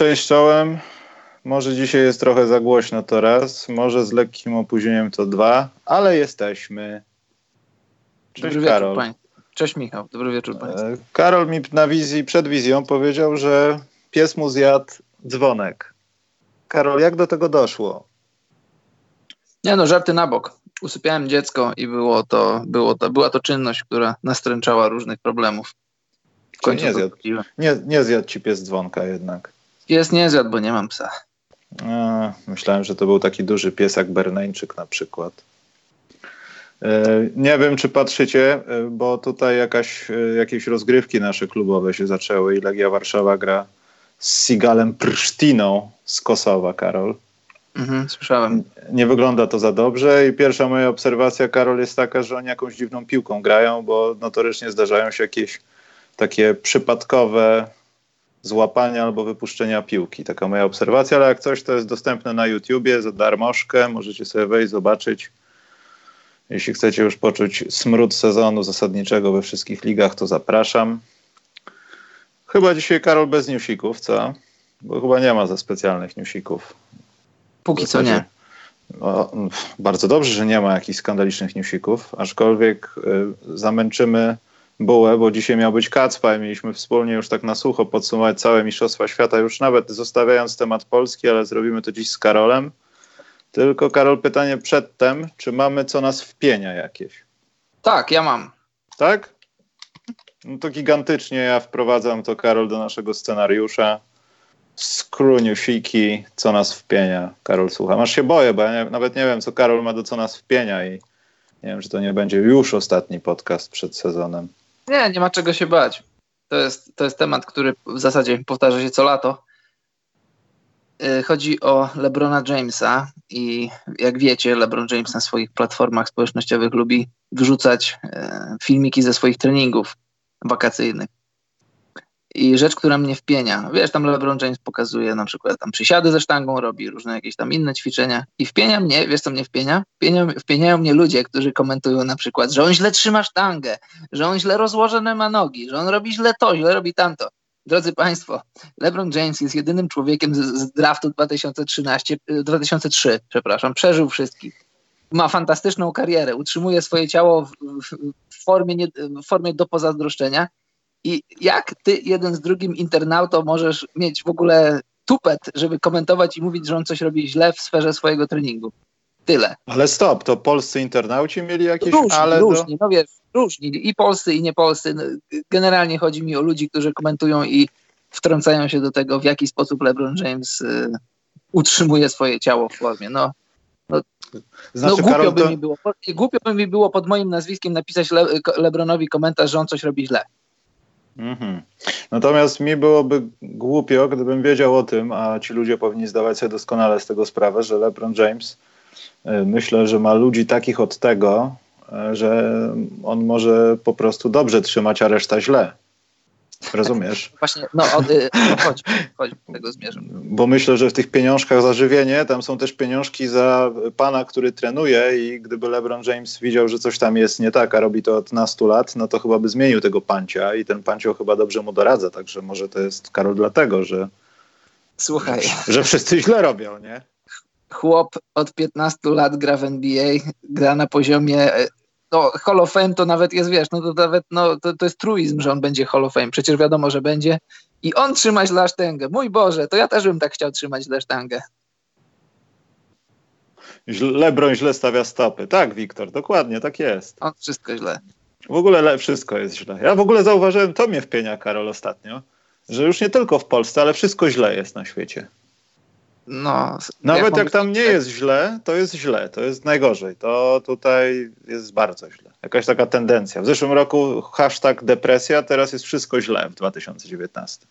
Cześć czołem. Może dzisiaj jest trochę za głośno to raz, może z lekkim opóźnieniem to dwa, ale jesteśmy. Cześć Dobry Karol. Wieczór, Cześć Michał, dobry wieczór Państwu. E, Karol mi na wizji, przed wizją powiedział, że pies mu zjadł dzwonek. Karol, jak do tego doszło? Nie no, żarty na bok. Usypiałem dziecko i było to, było to, była to czynność, która nastręczała różnych problemów. W końcu nie zjadł, nie, nie zjadł ci pies dzwonka jednak. Pies nie zjadł, bo nie mam psa. A, myślałem, że to był taki duży piesak berneńczyk na przykład. E, nie wiem, czy patrzycie, e, bo tutaj jakaś, e, jakieś rozgrywki nasze klubowe się zaczęły i Legia Warszawa gra z Sigalem Prysztiną z Kosowa, Karol. Mhm, słyszałem. Nie wygląda to za dobrze i pierwsza moja obserwacja, Karol, jest taka, że oni jakąś dziwną piłką grają, bo notorycznie zdarzają się jakieś takie przypadkowe złapania albo wypuszczenia piłki. Taka moja obserwacja, ale jak coś, to jest dostępne na YouTubie za darmożkę. Możecie sobie wejść, zobaczyć. Jeśli chcecie już poczuć smród sezonu zasadniczego we wszystkich ligach, to zapraszam. Chyba dzisiaj Karol bez newsików, co? Bo chyba nie ma za specjalnych newsików. Póki co nie. O, bardzo dobrze, że nie ma jakichś skandalicznych newsików, aczkolwiek y, zamęczymy bułę, bo dzisiaj miał być Kacpa i mieliśmy wspólnie już tak na sucho podsumować całe Mistrzostwa Świata, już nawet zostawiając temat Polski, ale zrobimy to dziś z Karolem. Tylko Karol, pytanie przedtem, czy mamy co nas wpienia jakieś? Tak, ja mam. Tak? No to gigantycznie ja wprowadzam to, Karol, do naszego scenariusza. Skruniusiki, co nas wpienia. Karol, słucham. Aż się boję, bo ja nie, nawet nie wiem, co Karol ma do co nas wpienia i nie wiem, czy to nie będzie już ostatni podcast przed sezonem. Nie, nie ma czego się bać. To jest, to jest temat, który w zasadzie powtarza się co lato. Y, chodzi o LeBrona Jamesa i jak wiecie, LeBron James na swoich platformach społecznościowych lubi wrzucać y, filmiki ze swoich treningów wakacyjnych. I rzecz, która mnie wpienia, wiesz, tam LeBron James pokazuje na przykład tam przysiady ze sztangą, robi różne jakieś tam inne ćwiczenia i wpienia mnie, wiesz co mnie wpienia? Wpienia, wpieniają mnie ludzie, którzy komentują na przykład, że on źle trzyma sztangę, że on źle rozłożone ma nogi, że on robi źle to, źle robi tamto. Drodzy Państwo, LeBron James jest jedynym człowiekiem z, z draftu 2013, 2003, przepraszam, przeżył wszystkich. Ma fantastyczną karierę, utrzymuje swoje ciało w, w formie, nie, w formie do pozazdroszczenia i jak ty jeden z drugim internautą możesz mieć w ogóle tupet, żeby komentować i mówić, że on coś robi źle w sferze swojego treningu? Tyle. Ale stop, to polscy internauci mieli jakieś różni, ale różni, do... no wiesz, różni. I polscy, i nie polscy. No, generalnie chodzi mi o ludzi, którzy komentują i wtrącają się do tego, w jaki sposób LeBron James y, utrzymuje swoje ciało w formie. No, no, znaczy, no głupio, Karol, by mi było, głupio by mi było pod moim nazwiskiem napisać Le, LeBronowi komentarz, że on coś robi źle. Mhm. Natomiast mi byłoby głupio, gdybym wiedział o tym, a ci ludzie powinni zdawać sobie doskonale z tego sprawę, że LeBron James y, myślę, że ma ludzi takich od tego, y, że on może po prostu dobrze trzymać, a reszta źle. Rozumiesz? Właśnie, no, od, y, no chodź, chodź, tego zmierzam. Bo myślę, że w tych pieniążkach za żywienie, tam są też pieniążki za pana, który trenuje i gdyby LeBron James widział, że coś tam jest nie tak, a robi to od nastu lat, no to chyba by zmienił tego pancia i ten pancio chyba dobrze mu doradza, także może to jest, Karol, dlatego, że Słuchaj. Że wszyscy źle robią, nie? Chłop od 15 lat gra w NBA, gra na poziomie no, Hall of Fame to nawet jest, wiesz, no to nawet no, to, to jest truizm, że on będzie Hall of Fame. Przecież wiadomo, że będzie. I on trzyma źle. Mój Boże, to ja też bym tak chciał trzymać źle sztangę. Lebron źle stawia stopy. Tak, Wiktor, dokładnie, tak jest. On wszystko źle. W ogóle wszystko jest źle. Ja w ogóle zauważyłem, to mnie wpienia, Karol, ostatnio, że już nie tylko w Polsce, ale wszystko źle jest na świecie. No, Nawet jak, jak tam nie jest źle, to jest źle, to jest najgorzej. To tutaj jest bardzo źle. Jakaś taka tendencja. W zeszłym roku hashtag depresja, teraz jest wszystko źle w 2019.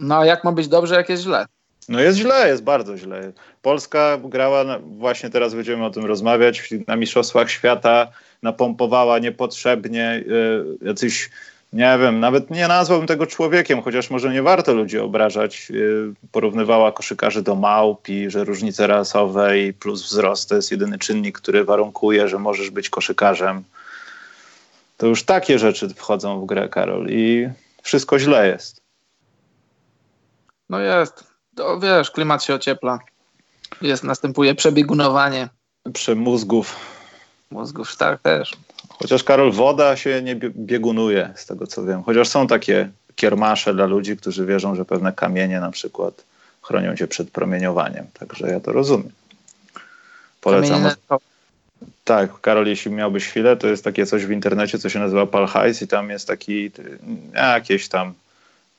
No, a jak ma być dobrze, jak jest źle? No jest źle, jest bardzo źle. Polska grała, właśnie teraz będziemy o tym rozmawiać, na Mistrzostwach Świata napompowała niepotrzebnie y, jacyś, nie wiem, nawet nie nazwałbym tego człowiekiem, chociaż może nie warto ludzi obrażać. Y, porównywała koszykarzy do małp i że różnice rasowe i plus wzrost to jest jedyny czynnik, który warunkuje, że możesz być koszykarzem. To już takie rzeczy wchodzą w grę, Karol, i wszystko źle jest. No jest. To wiesz, klimat się ociepla. Jest, następuje przebiegunowanie. Przemózgów. Mózgów, tak też. Chociaż Karol, woda się nie biegunuje, z tego co wiem. Chociaż są takie kiermasze dla ludzi, którzy wierzą, że pewne kamienie na przykład chronią cię przed promieniowaniem. Także ja to rozumiem. Polecam. Tak, Karol, jeśli miałbyś chwilę, to jest takie coś w internecie, co się nazywa Palhajs i tam jest taki jakieś tam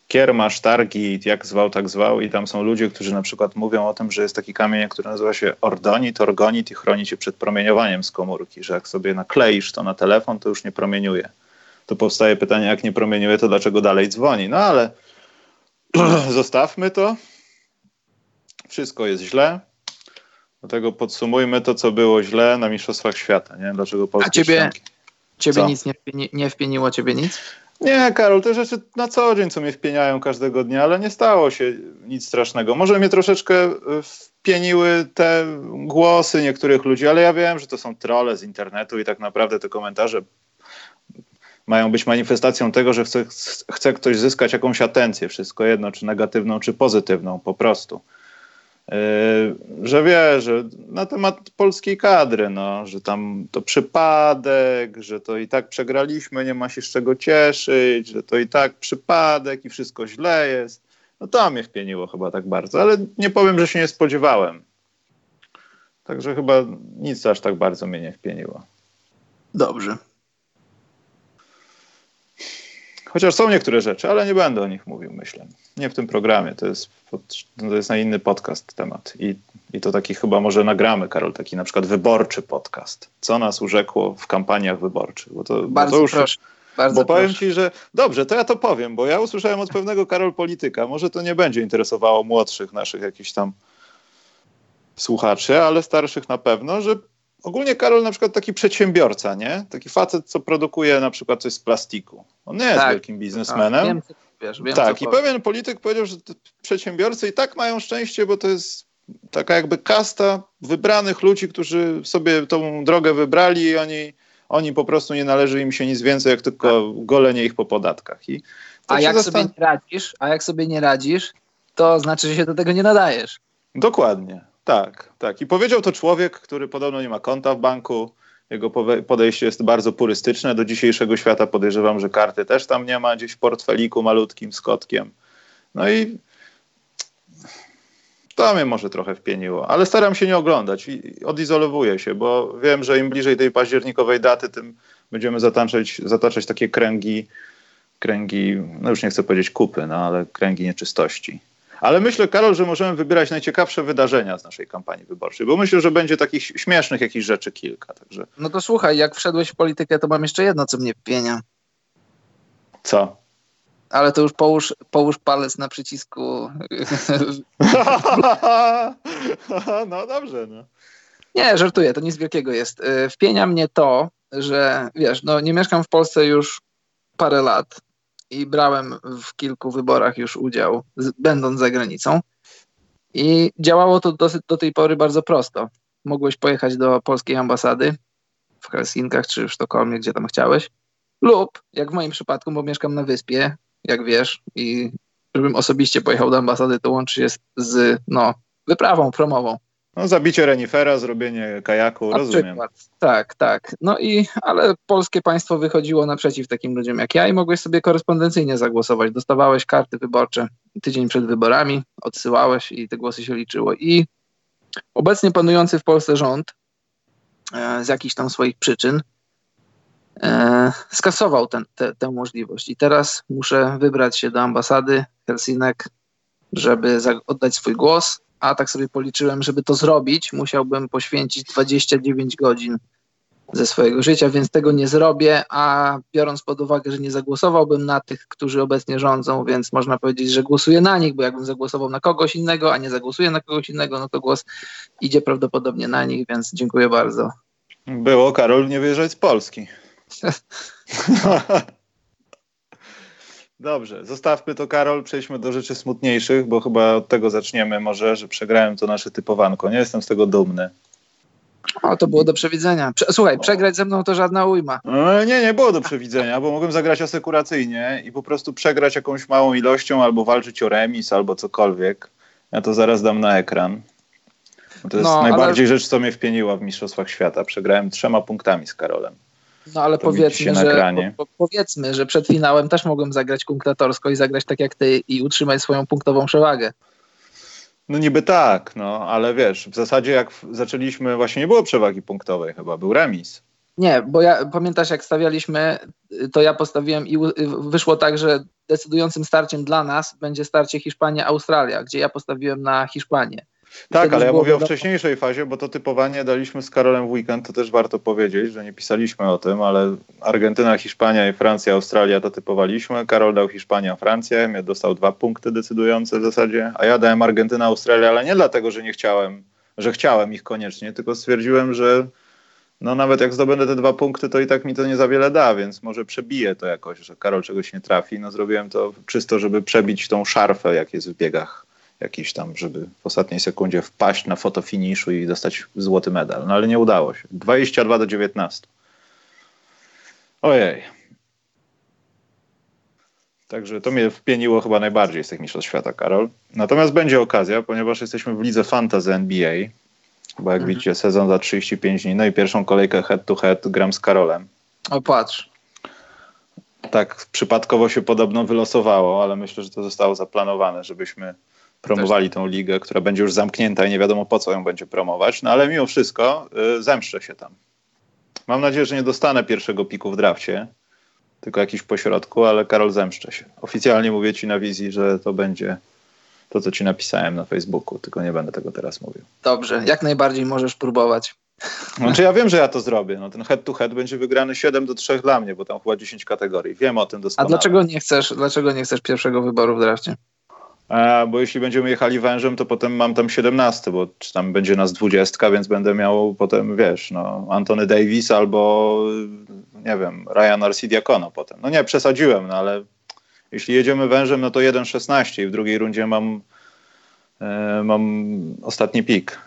kiermasz, targi, jak zwał, tak zwał i tam są ludzie, którzy na przykład mówią o tym, że jest taki kamień, który nazywa się ordonit, orgonit i chroni cię przed promieniowaniem z komórki, że jak sobie nakleisz to na telefon, to już nie promieniuje. To powstaje pytanie, jak nie promieniuje, to dlaczego dalej dzwoni? No ale zostawmy to. Wszystko jest źle. Dlatego podsumujmy to, co było źle na Mistrzostwach Świata. Nie? Dlaczego polskie A ciebie, ciebie nic nie, nie, nie wpieniło, ciebie nic? Nie, Karol, te rzeczy na co dzień, co mnie wpieniają każdego dnia, ale nie stało się nic strasznego. Może mnie troszeczkę e, wpieniły te głosy niektórych ludzi, ale ja wiem, że to są trole z internetu i tak naprawdę te komentarze mają być manifestacją tego, że chce, chce ktoś zyskać jakąś atencję, wszystko jedno, czy negatywną, czy pozytywną, po prostu. Yy, że wie, że na temat polskiej kadry, no, że tam to przypadek, że to i tak przegraliśmy, nie ma się z czego cieszyć, że to i tak przypadek i wszystko źle jest. No to mnie wpieniło chyba tak bardzo, ale nie powiem, że się nie spodziewałem. Także chyba nic aż tak bardzo mnie nie wpieniło. Dobrze. Chociaż są niektóre rzeczy, ale nie będę o nich mówił, myślę. Nie w tym programie, to jest, to jest na inny podcast temat. I, I to taki chyba może nagramy, Karol, taki na przykład wyborczy podcast. Co nas urzekło w kampaniach wyborczych? Bo to, Bardzo bo to już, proszę. Bardzo bo powiem ci, że dobrze, to ja to powiem, bo ja usłyszałem od pewnego Karol Polityka. Może to nie będzie interesowało młodszych naszych jakichś tam słuchaczy, ale starszych na pewno, że ogólnie Karol na przykład taki przedsiębiorca, nie? Taki facet, co produkuje na przykład coś z plastiku. On nie jest tak, wielkim biznesmenem. Tak, wiem, wiesz, wiem, tak i pewien polityk powiedział, że przedsiębiorcy i tak mają szczęście, bo to jest taka jakby kasta wybranych ludzi, którzy sobie tą drogę wybrali i oni, oni po prostu nie należy im się nic więcej, jak tylko golenie ich po podatkach. I a jak zastan... sobie nie radzisz, a jak sobie nie radzisz, to znaczy, że się do tego nie nadajesz. Dokładnie. Tak, tak. I powiedział to człowiek, który podobno nie ma konta w banku. Jego podejście jest bardzo purystyczne. Do dzisiejszego świata podejrzewam, że karty też tam nie ma, gdzieś w portfeliku malutkim z kotkiem. No i to mnie może trochę wpieniło, ale staram się nie oglądać i odizolowuję się, bo wiem, że im bliżej tej październikowej daty, tym będziemy zataczać, zataczać takie kręgi, kręgi, no już nie chcę powiedzieć kupy, no ale kręgi nieczystości. Ale myślę, Karol, że możemy wybierać najciekawsze wydarzenia z naszej kampanii wyborczej, bo myślę, że będzie takich śmiesznych jakichś rzeczy kilka. Także... No to słuchaj, jak wszedłeś w politykę, to mam jeszcze jedno, co mnie pienia. Co? Ale to już połóż, połóż palec na przycisku. no dobrze, no. Nie, żartuję, to nic wielkiego jest. Y, wpienia mnie to, że wiesz, no nie mieszkam w Polsce już parę lat i brałem w kilku wyborach już udział, będąc za granicą. I działało to dosyć, do tej pory bardzo prosto. Mogłeś pojechać do polskiej ambasady w Helsinkach czy w Sztokholmie, gdzie tam chciałeś, lub jak w moim przypadku, bo mieszkam na wyspie, jak wiesz, i żebym osobiście pojechał do ambasady, to łączy się z, z no, wyprawą promową. No, zabicie renifera, zrobienie kajaku, Na rozumiem. Przykład. Tak, tak. No i, ale polskie państwo wychodziło naprzeciw takim ludziom jak ja i mogłeś sobie korespondencyjnie zagłosować. Dostawałeś karty wyborcze tydzień przed wyborami, odsyłałeś i te głosy się liczyło. I obecnie panujący w Polsce rząd e, z jakichś tam swoich przyczyn e, skasował ten, te, tę możliwość. I teraz muszę wybrać się do ambasady Helsinek, żeby oddać swój głos a tak sobie policzyłem, żeby to zrobić, musiałbym poświęcić 29 godzin ze swojego życia, więc tego nie zrobię, a biorąc pod uwagę, że nie zagłosowałbym na tych, którzy obecnie rządzą, więc można powiedzieć, że głosuję na nich, bo jakbym zagłosował na kogoś innego, a nie zagłosuję na kogoś innego, no to głos idzie prawdopodobnie na nich, więc dziękuję bardzo. Było, Karol, nie wyjeżdżać z Polski. Dobrze, zostawmy to, Karol. Przejdźmy do rzeczy smutniejszych, bo chyba od tego zaczniemy może, że przegrałem to nasze typowanko. Nie jestem z tego dumny. O, to było do przewidzenia. Słuchaj, przegrać ze mną to żadna ujma. E, nie, nie było do przewidzenia, bo mogłem zagrać asekuracyjnie i po prostu przegrać jakąś małą ilością albo walczyć o remis albo cokolwiek. Ja to zaraz dam na ekran. To jest no, najbardziej ale... rzecz, co mnie wpieniła w Mistrzostwach Świata. Przegrałem trzema punktami z Karolem. No ale powiedzmy że, po, po, powiedzmy, że przed finałem też mogłem zagrać kunklatorsko i zagrać tak jak ty i utrzymać swoją punktową przewagę. No niby tak, no ale wiesz, w zasadzie jak zaczęliśmy, właśnie nie było przewagi punktowej chyba, był remis. Nie, bo ja pamiętasz jak stawialiśmy, to ja postawiłem i wyszło tak, że decydującym starciem dla nas będzie starcie Hiszpania-Australia, gdzie ja postawiłem na Hiszpanię. Tak, ale ja mówię o wcześniejszej fazie, bo to typowanie daliśmy z Karolem w weekend, to też warto powiedzieć, że nie pisaliśmy o tym, ale Argentyna, Hiszpania i Francja, Australia to typowaliśmy. Karol dał Hiszpania, Francję, mnie dostał dwa punkty decydujące w zasadzie, a ja dałem Argentyna, Australia, ale nie dlatego, że nie chciałem, że chciałem ich koniecznie, tylko stwierdziłem, że no nawet jak zdobędę te dwa punkty, to i tak mi to nie za wiele da, więc może przebiję to jakoś, że Karol czegoś nie trafi. No zrobiłem to czysto, żeby przebić tą szarfę, jak jest w biegach jakiś tam, żeby w ostatniej sekundzie wpaść na fotofiniszu i dostać złoty medal. No ale nie udało się. 22 do 19. Ojej. Także to mnie wpieniło chyba najbardziej z tych mistrzostw świata, Karol. Natomiast będzie okazja, ponieważ jesteśmy w lidze Fantasy NBA, bo jak mhm. widzicie sezon za 35 dni, no i pierwszą kolejkę head to head gram z Karolem. O patrz. Tak przypadkowo się podobno wylosowało, ale myślę, że to zostało zaplanowane, żebyśmy promowali tą ligę, która będzie już zamknięta i nie wiadomo po co ją będzie promować, no ale mimo wszystko y, zemszczę się tam. Mam nadzieję, że nie dostanę pierwszego piku w drafcie, tylko jakiś pośrodku, ale Karol zemszczę się. Oficjalnie mówię ci na wizji, że to będzie to, co ci napisałem na Facebooku, tylko nie będę tego teraz mówił. Dobrze, jak najbardziej możesz próbować. Znaczy ja wiem, że ja to zrobię. No, ten head to head będzie wygrany 7 do 3 dla mnie, bo tam chyba 10 kategorii. Wiem o tym doskonale. A dlaczego nie chcesz, dlaczego nie chcesz pierwszego wyboru w drafcie? Bo jeśli będziemy jechali wężem, to potem mam tam 17, bo czy tam będzie nas 20, więc będę miał potem, wiesz, no, Antony Davis albo, nie wiem, Ryan Arcidiacono potem. No nie, przesadziłem, no ale jeśli jedziemy wężem, no to 1,16 i w drugiej rundzie mam, e, mam ostatni pik.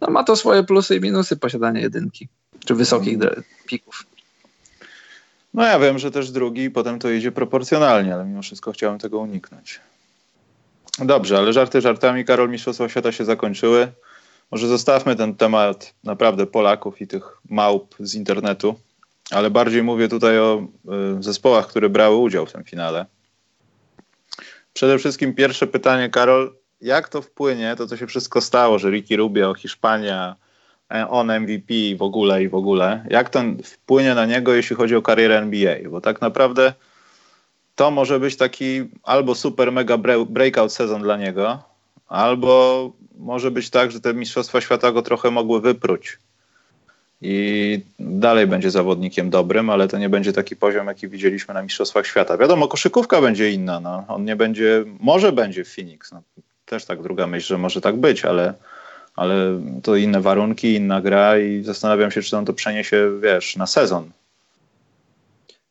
No ma to swoje plusy i minusy posiadanie jedynki, czy wysokich mm. pików. No ja wiem, że też drugi, potem to idzie proporcjonalnie, ale mimo wszystko chciałem tego uniknąć. Dobrze, ale żarty żartami, Karol, Mistrzostwa Świata się zakończyły. Może zostawmy ten temat naprawdę Polaków i tych małp z internetu, ale bardziej mówię tutaj o y, zespołach, które brały udział w tym finale. Przede wszystkim pierwsze pytanie, Karol, jak to wpłynie, to co się wszystko stało, że Ricky Rubio, Hiszpania, on MVP w ogóle i w ogóle, jak to wpłynie na niego, jeśli chodzi o karierę NBA? Bo tak naprawdę to może być taki albo super mega breakout sezon dla niego, albo może być tak, że te Mistrzostwa Świata go trochę mogły wypróć. I dalej będzie zawodnikiem dobrym, ale to nie będzie taki poziom, jaki widzieliśmy na Mistrzostwach Świata. Wiadomo, koszykówka będzie inna. No. On nie będzie, może będzie w Phoenix. No. Też tak druga myśl, że może tak być, ale, ale to inne warunki, inna gra i zastanawiam się, czy on to przeniesie, wiesz, na sezon.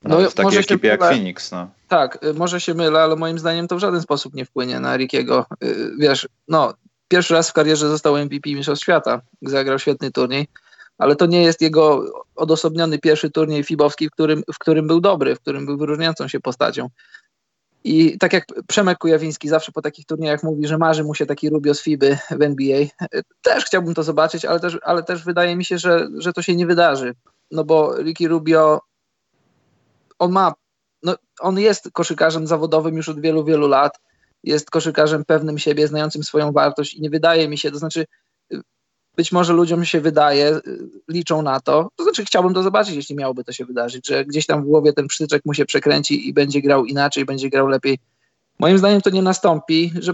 No, w takiej ekipie jak Phoenix. No. Tak, y, może się mylę, ale moim zdaniem to w żaden sposób nie wpłynie na Rickiego. Y, wiesz, no, pierwszy raz w karierze został MVP Mistrzostw Świata, zagrał świetny turniej, ale to nie jest jego odosobniony pierwszy turniej fibowski, w którym, w którym był dobry, w którym był wyróżniającą się postacią. I tak jak Przemek Kujawiński zawsze po takich turniejach mówi, że marzy mu się taki Rubio z FIBY w NBA, y, też chciałbym to zobaczyć, ale też, ale też wydaje mi się, że, że to się nie wydarzy. No bo Ricky Rubio on ma, no, on jest koszykarzem zawodowym już od wielu, wielu lat. Jest koszykarzem pewnym siebie, znającym swoją wartość i nie wydaje mi się, to znaczy być może ludziom się wydaje, liczą na to, to znaczy chciałbym to zobaczyć, jeśli miałoby to się wydarzyć, że gdzieś tam w głowie ten przytyczek mu się przekręci i będzie grał inaczej, będzie grał lepiej Moim zdaniem to nie nastąpi, że,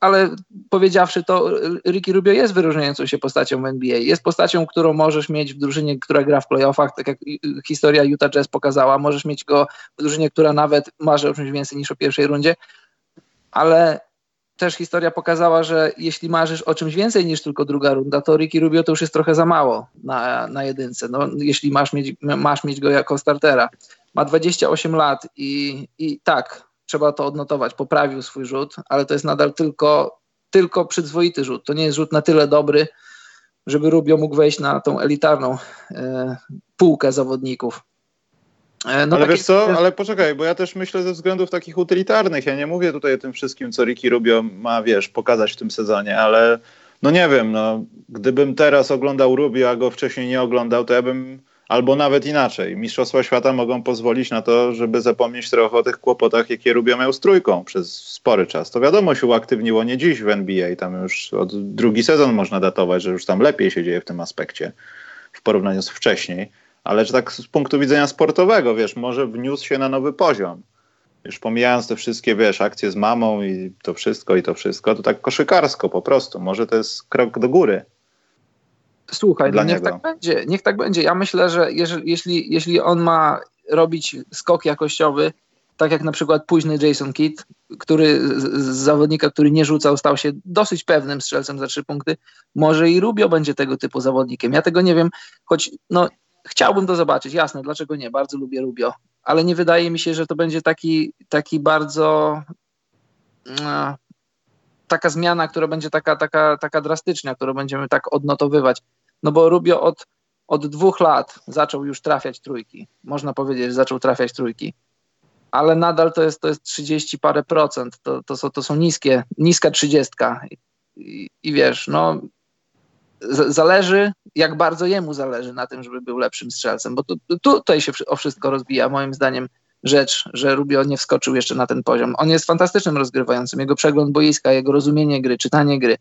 ale powiedziawszy to, Ricky Rubio jest wyróżniającą się postacią w NBA. Jest postacią, którą możesz mieć w drużynie, która gra w playoffach, tak jak historia Utah Jazz pokazała. Możesz mieć go w drużynie, która nawet marzy o czymś więcej niż o pierwszej rundzie, ale też historia pokazała, że jeśli marzysz o czymś więcej niż tylko druga runda, to Ricky Rubio to już jest trochę za mało na, na jedynce, no, jeśli masz mieć, masz mieć go jako startera. Ma 28 lat i, i tak, trzeba to odnotować, poprawił swój rzut, ale to jest nadal tylko, tylko przyzwoity rzut. To nie jest rzut na tyle dobry, żeby Rubio mógł wejść na tą elitarną e, półkę zawodników. E, no ale takie... wiesz co, ale poczekaj, bo ja też myślę ze względów takich utylitarnych. Ja nie mówię tutaj o tym wszystkim, co Ricky Rubio ma, wiesz, pokazać w tym sezonie, ale no nie wiem, no, gdybym teraz oglądał Rubio, a go wcześniej nie oglądał, to ja bym Albo nawet inaczej. Mistrzostwa Świata mogą pozwolić na to, żeby zapomnieć trochę o tych kłopotach, jakie Rubio miał z trójką przez spory czas. To wiadomo się uaktywniło nie dziś w NBA. Tam już od drugi sezon można datować, że już tam lepiej się dzieje w tym aspekcie w porównaniu z wcześniej. Ale że tak z punktu widzenia sportowego, wiesz, może wniósł się na nowy poziom. Już pomijając te wszystkie, wiesz, akcje z mamą i to wszystko i to wszystko, to tak koszykarsko po prostu. Może to jest krok do góry. Słuchaj, no niech tak będzie, niech tak będzie. Ja myślę, że jeżeli, jeśli, jeśli on ma robić skok jakościowy, tak jak na przykład późny Jason Kidd, który z, z zawodnika, który nie rzucał, stał się dosyć pewnym strzelcem za trzy punkty, może i Rubio będzie tego typu zawodnikiem. Ja tego nie wiem, choć no, chciałbym to zobaczyć, jasne, dlaczego nie, bardzo lubię Rubio, ale nie wydaje mi się, że to będzie taki, taki bardzo no, taka zmiana, która będzie taka, taka, taka drastyczna, którą będziemy tak odnotowywać. No bo Rubio od, od dwóch lat zaczął już trafiać trójki. Można powiedzieć, że zaczął trafiać trójki. Ale nadal to jest, to jest 30 parę procent. To, to, są, to są niskie, niska trzydziestka. I, I, wiesz, no zależy, jak bardzo jemu zależy na tym, żeby był lepszym strzelcem, bo tu, tu, tutaj się o wszystko rozbija, moim zdaniem, rzecz, że Rubio nie wskoczył jeszcze na ten poziom. On jest fantastycznym rozgrywającym. Jego przegląd boiska, jego rozumienie gry, czytanie gry.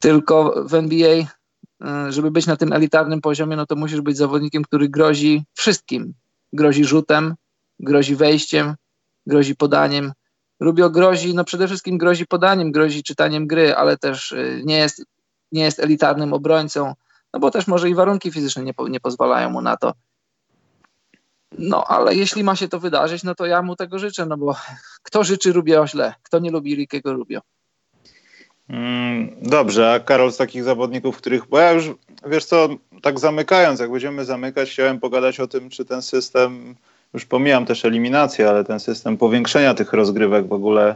Tylko w NBA żeby być na tym elitarnym poziomie, no to musisz być zawodnikiem, który grozi wszystkim. Grozi rzutem, grozi wejściem, grozi podaniem. Rubio grozi, no przede wszystkim grozi podaniem, grozi czytaniem gry, ale też e, nie jest, nie jest elitarnym obrońcą, no bo też może i warunki fizyczne nie, nie pozwalają mu na to. No, ale jeśli ma się to wydarzyć, no to ja mu tego życzę, no bo kto życzy Rubio źle? Kto nie lubi Rickiego Rubio? Mm, dobrze, a Karol z takich zawodników, których, bo ja już, wiesz co, tak zamykając, jak będziemy zamykać, chciałem pogadać o tym, czy ten system, już pomijam też eliminację, ale ten system powiększenia tych rozgrywek w ogóle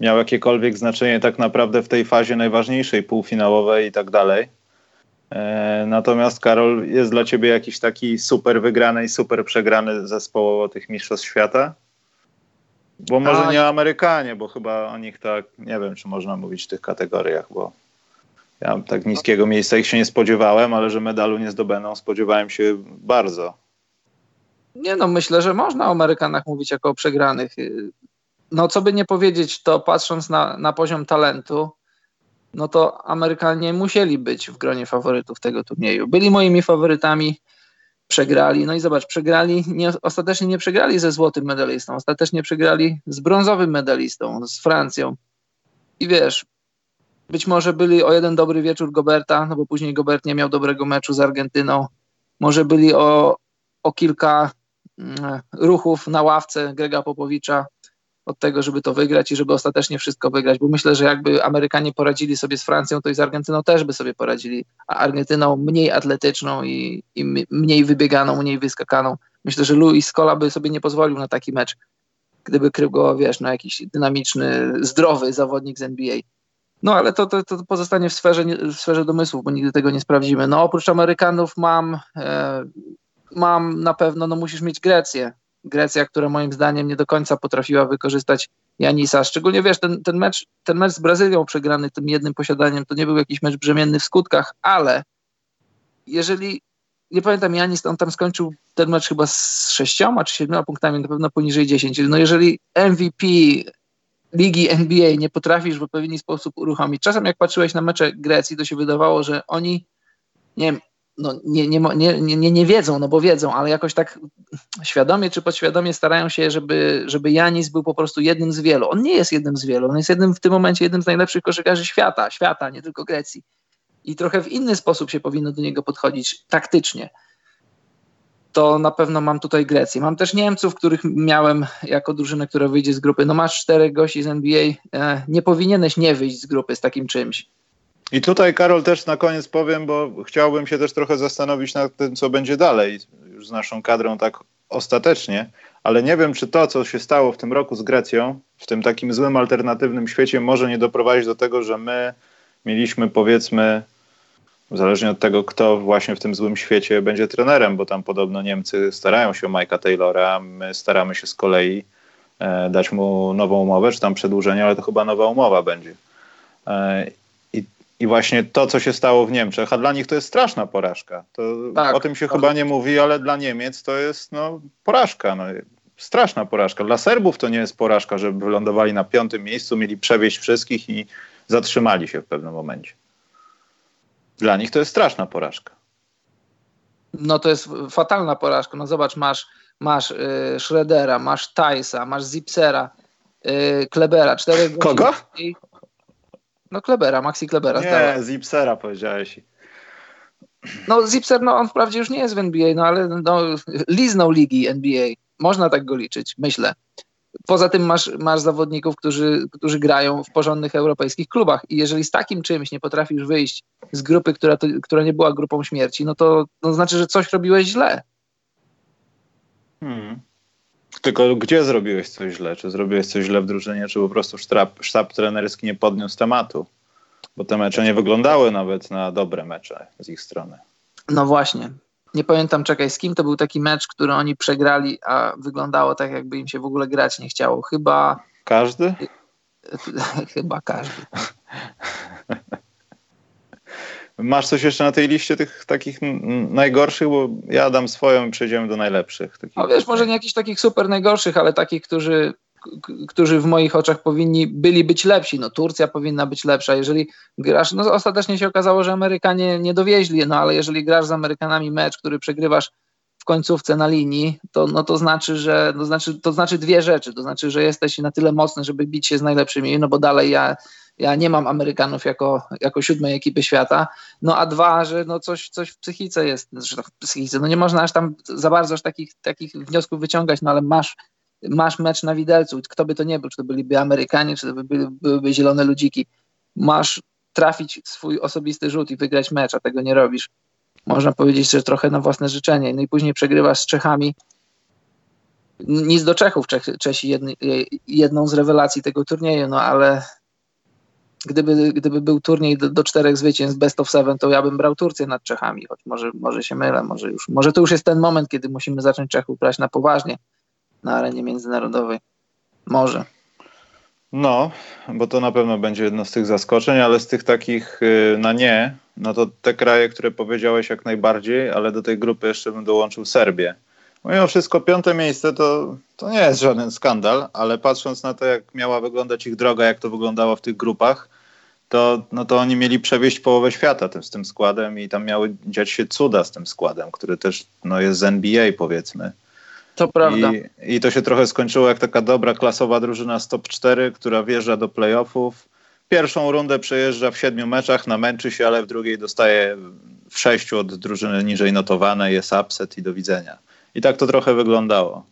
miał jakiekolwiek znaczenie tak naprawdę w tej fazie najważniejszej, półfinałowej i tak dalej. E, natomiast Karol, jest dla ciebie jakiś taki super wygrany i super przegrany zespołowo tych mistrzostw świata? Bo może A, nie Amerykanie, bo chyba o nich tak, nie wiem, czy można mówić w tych kategoriach, bo ja tak niskiego miejsca ich się nie spodziewałem, ale że medalu nie zdobędą, spodziewałem się bardzo. Nie no, myślę, że można o Amerykanach mówić jako o przegranych. No co by nie powiedzieć, to patrząc na, na poziom talentu, no to Amerykanie musieli być w gronie faworytów tego turnieju. Byli moimi faworytami, przegrali. No i zobacz, przegrali, nie, ostatecznie nie przegrali ze złotym medalistą, ostatecznie przegrali z brązowym medalistą, z Francją. I wiesz, być może byli o jeden dobry wieczór Goberta, no bo później Gobert nie miał dobrego meczu z Argentyną. Może byli o, o kilka mm, ruchów na ławce Grega Popowicza od tego, żeby to wygrać i żeby ostatecznie wszystko wygrać, bo myślę, że jakby Amerykanie poradzili sobie z Francją, to i z Argentyną też by sobie poradzili, a Argentyną mniej atletyczną i, i mniej wybieganą, mniej wyskakaną. Myślę, że Luis Scola by sobie nie pozwolił na taki mecz, gdyby krył go, wiesz, na jakiś dynamiczny, zdrowy zawodnik z NBA. No ale to, to, to pozostanie w sferze, w sferze domysłów, bo nigdy tego nie sprawdzimy. No oprócz Amerykanów mam, e, mam na pewno, no musisz mieć Grecję. Grecja, która moim zdaniem nie do końca potrafiła wykorzystać Janisa. Szczególnie wiesz, ten, ten, mecz, ten mecz z Brazylią przegrany tym jednym posiadaniem, to nie był jakiś mecz brzemienny w skutkach, ale jeżeli, nie pamiętam, Janis, on tam skończył ten mecz chyba z sześcioma czy siedmioma punktami, na pewno poniżej 10. No jeżeli MVP ligi NBA nie potrafisz w odpowiedni sposób uruchomić, czasem jak patrzyłeś na mecze Grecji, to się wydawało, że oni, nie wiem, no, nie, nie, nie, nie, nie wiedzą, no bo wiedzą, ale jakoś tak świadomie czy podświadomie starają się, żeby, żeby Janis był po prostu jednym z wielu. On nie jest jednym z wielu, on jest jednym w tym momencie jednym z najlepszych koszykarzy świata, świata, nie tylko Grecji. I trochę w inny sposób się powinno do niego podchodzić taktycznie. To na pewno mam tutaj Grecję. Mam też Niemców, których miałem jako drużynę, która wyjdzie z grupy. No masz czterech gości z NBA, e, nie powinieneś nie wyjść z grupy z takim czymś i tutaj, Karol, też na koniec powiem, bo chciałbym się też trochę zastanowić nad tym, co będzie dalej, już z naszą kadrą tak ostatecznie, ale nie wiem, czy to, co się stało w tym roku z Grecją, w tym takim złym, alternatywnym świecie, może nie doprowadzić do tego, że my mieliśmy, powiedzmy, zależnie od tego, kto właśnie w tym złym świecie będzie trenerem, bo tam podobno Niemcy starają się o Mike'a Taylora, my staramy się z kolei e, dać mu nową umowę, czy tam przedłużenie, ale to chyba nowa umowa będzie. I właśnie to, co się stało w Niemczech, a dla nich to jest straszna porażka. To, tak, o tym się chyba nie mówi, ale dla Niemiec to jest no, porażka. No, straszna porażka. Dla Serbów to nie jest porażka, żeby wylądowali na piątym miejscu, mieli przewieźć wszystkich i zatrzymali się w pewnym momencie. Dla nich to jest straszna porażka. No to jest fatalna porażka. No zobacz, masz, masz y, Schroedera, masz Tajsa, masz Zipsera, y, Klebera. Czterech Kogo? I, no Klebera, Maxi Klebera. Nie, zdała. Zipsera powiedziałeś. No Zipser, no on wprawdzie już nie jest w NBA, no ale no, liznął ligi NBA. Można tak go liczyć, myślę. Poza tym masz, masz zawodników, którzy, którzy grają w porządnych europejskich klubach i jeżeli z takim czymś nie potrafisz wyjść z grupy, która, to, która nie była grupą śmierci, no to, to znaczy, że coś robiłeś źle. Hmm. Tylko gdzie zrobiłeś coś źle? Czy zrobiłeś coś źle w drużynie, czy po prostu sztab, sztab trenerski nie podniósł tematu? Bo te mecze nie wyglądały nawet na dobre mecze z ich strony. No właśnie. Nie pamiętam, czekaj, z kim to był taki mecz, który oni przegrali, a wyglądało tak, jakby im się w ogóle grać nie chciało. Chyba. Każdy? Chyba każdy. Masz coś jeszcze na tej liście tych takich najgorszych, bo ja dam swoją i przejdziemy do najlepszych. Takich. No wiesz, może nie jakichś takich super najgorszych, ale takich, którzy, którzy w moich oczach powinni byli być lepsi. No Turcja powinna być lepsza. Jeżeli grasz, no ostatecznie się okazało, że Amerykanie nie dowieźli, no ale jeżeli grasz z Amerykanami mecz, który przegrywasz w końcówce na linii, to, no to znaczy, że to znaczy, to znaczy dwie rzeczy. To znaczy, że jesteś na tyle mocny, żeby bić się z najlepszymi, no bo dalej ja ja nie mam Amerykanów jako, jako siódmej ekipy świata, no a dwa, że no coś, coś w psychice jest, że w psychice, no nie można aż tam za bardzo aż takich, takich wniosków wyciągać, no ale masz, masz mecz na widelcu, kto by to nie był, czy to byliby Amerykanie, czy to by były, byłyby zielone ludziki, masz trafić swój osobisty rzut i wygrać mecz, a tego nie robisz. Można powiedzieć, że trochę na własne życzenie. No i później przegrywasz z Czechami. Nic do Czechów, Czech, Czesi jedny, jedną z rewelacji tego turnieju, no ale gdyby, gdyby był turniej do, do, czterech zwycięstw best of seven, to ja bym brał Turcję nad Czechami, choć może, może się mylę, może już, może to już jest ten moment, kiedy musimy zacząć Czechów brać na poważnie na arenie międzynarodowej. Może. No, bo to na pewno będzie jedno z tych zaskoczeń, ale z tych takich y, na nie, no to te kraje, które powiedziałeś jak najbardziej, ale do tej grupy jeszcze bym dołączył Serbię. Mimo wszystko piąte miejsce to, to nie jest żaden skandal, ale patrząc na to, jak miała wyglądać ich droga, jak to wyglądało w tych grupach, to, no to oni mieli przewieźć połowę świata tym, z tym składem i tam miały dziać się cuda z tym składem, który też no, jest z NBA powiedzmy. To prawda. I, I to się trochę skończyło jak taka dobra, klasowa drużyna z top 4, która wjeżdża do playoffów. Pierwszą rundę przejeżdża w siedmiu meczach, namęczy się, ale w drugiej dostaje w sześciu od drużyny niżej notowanej, jest upset i do widzenia. I tak to trochę wyglądało.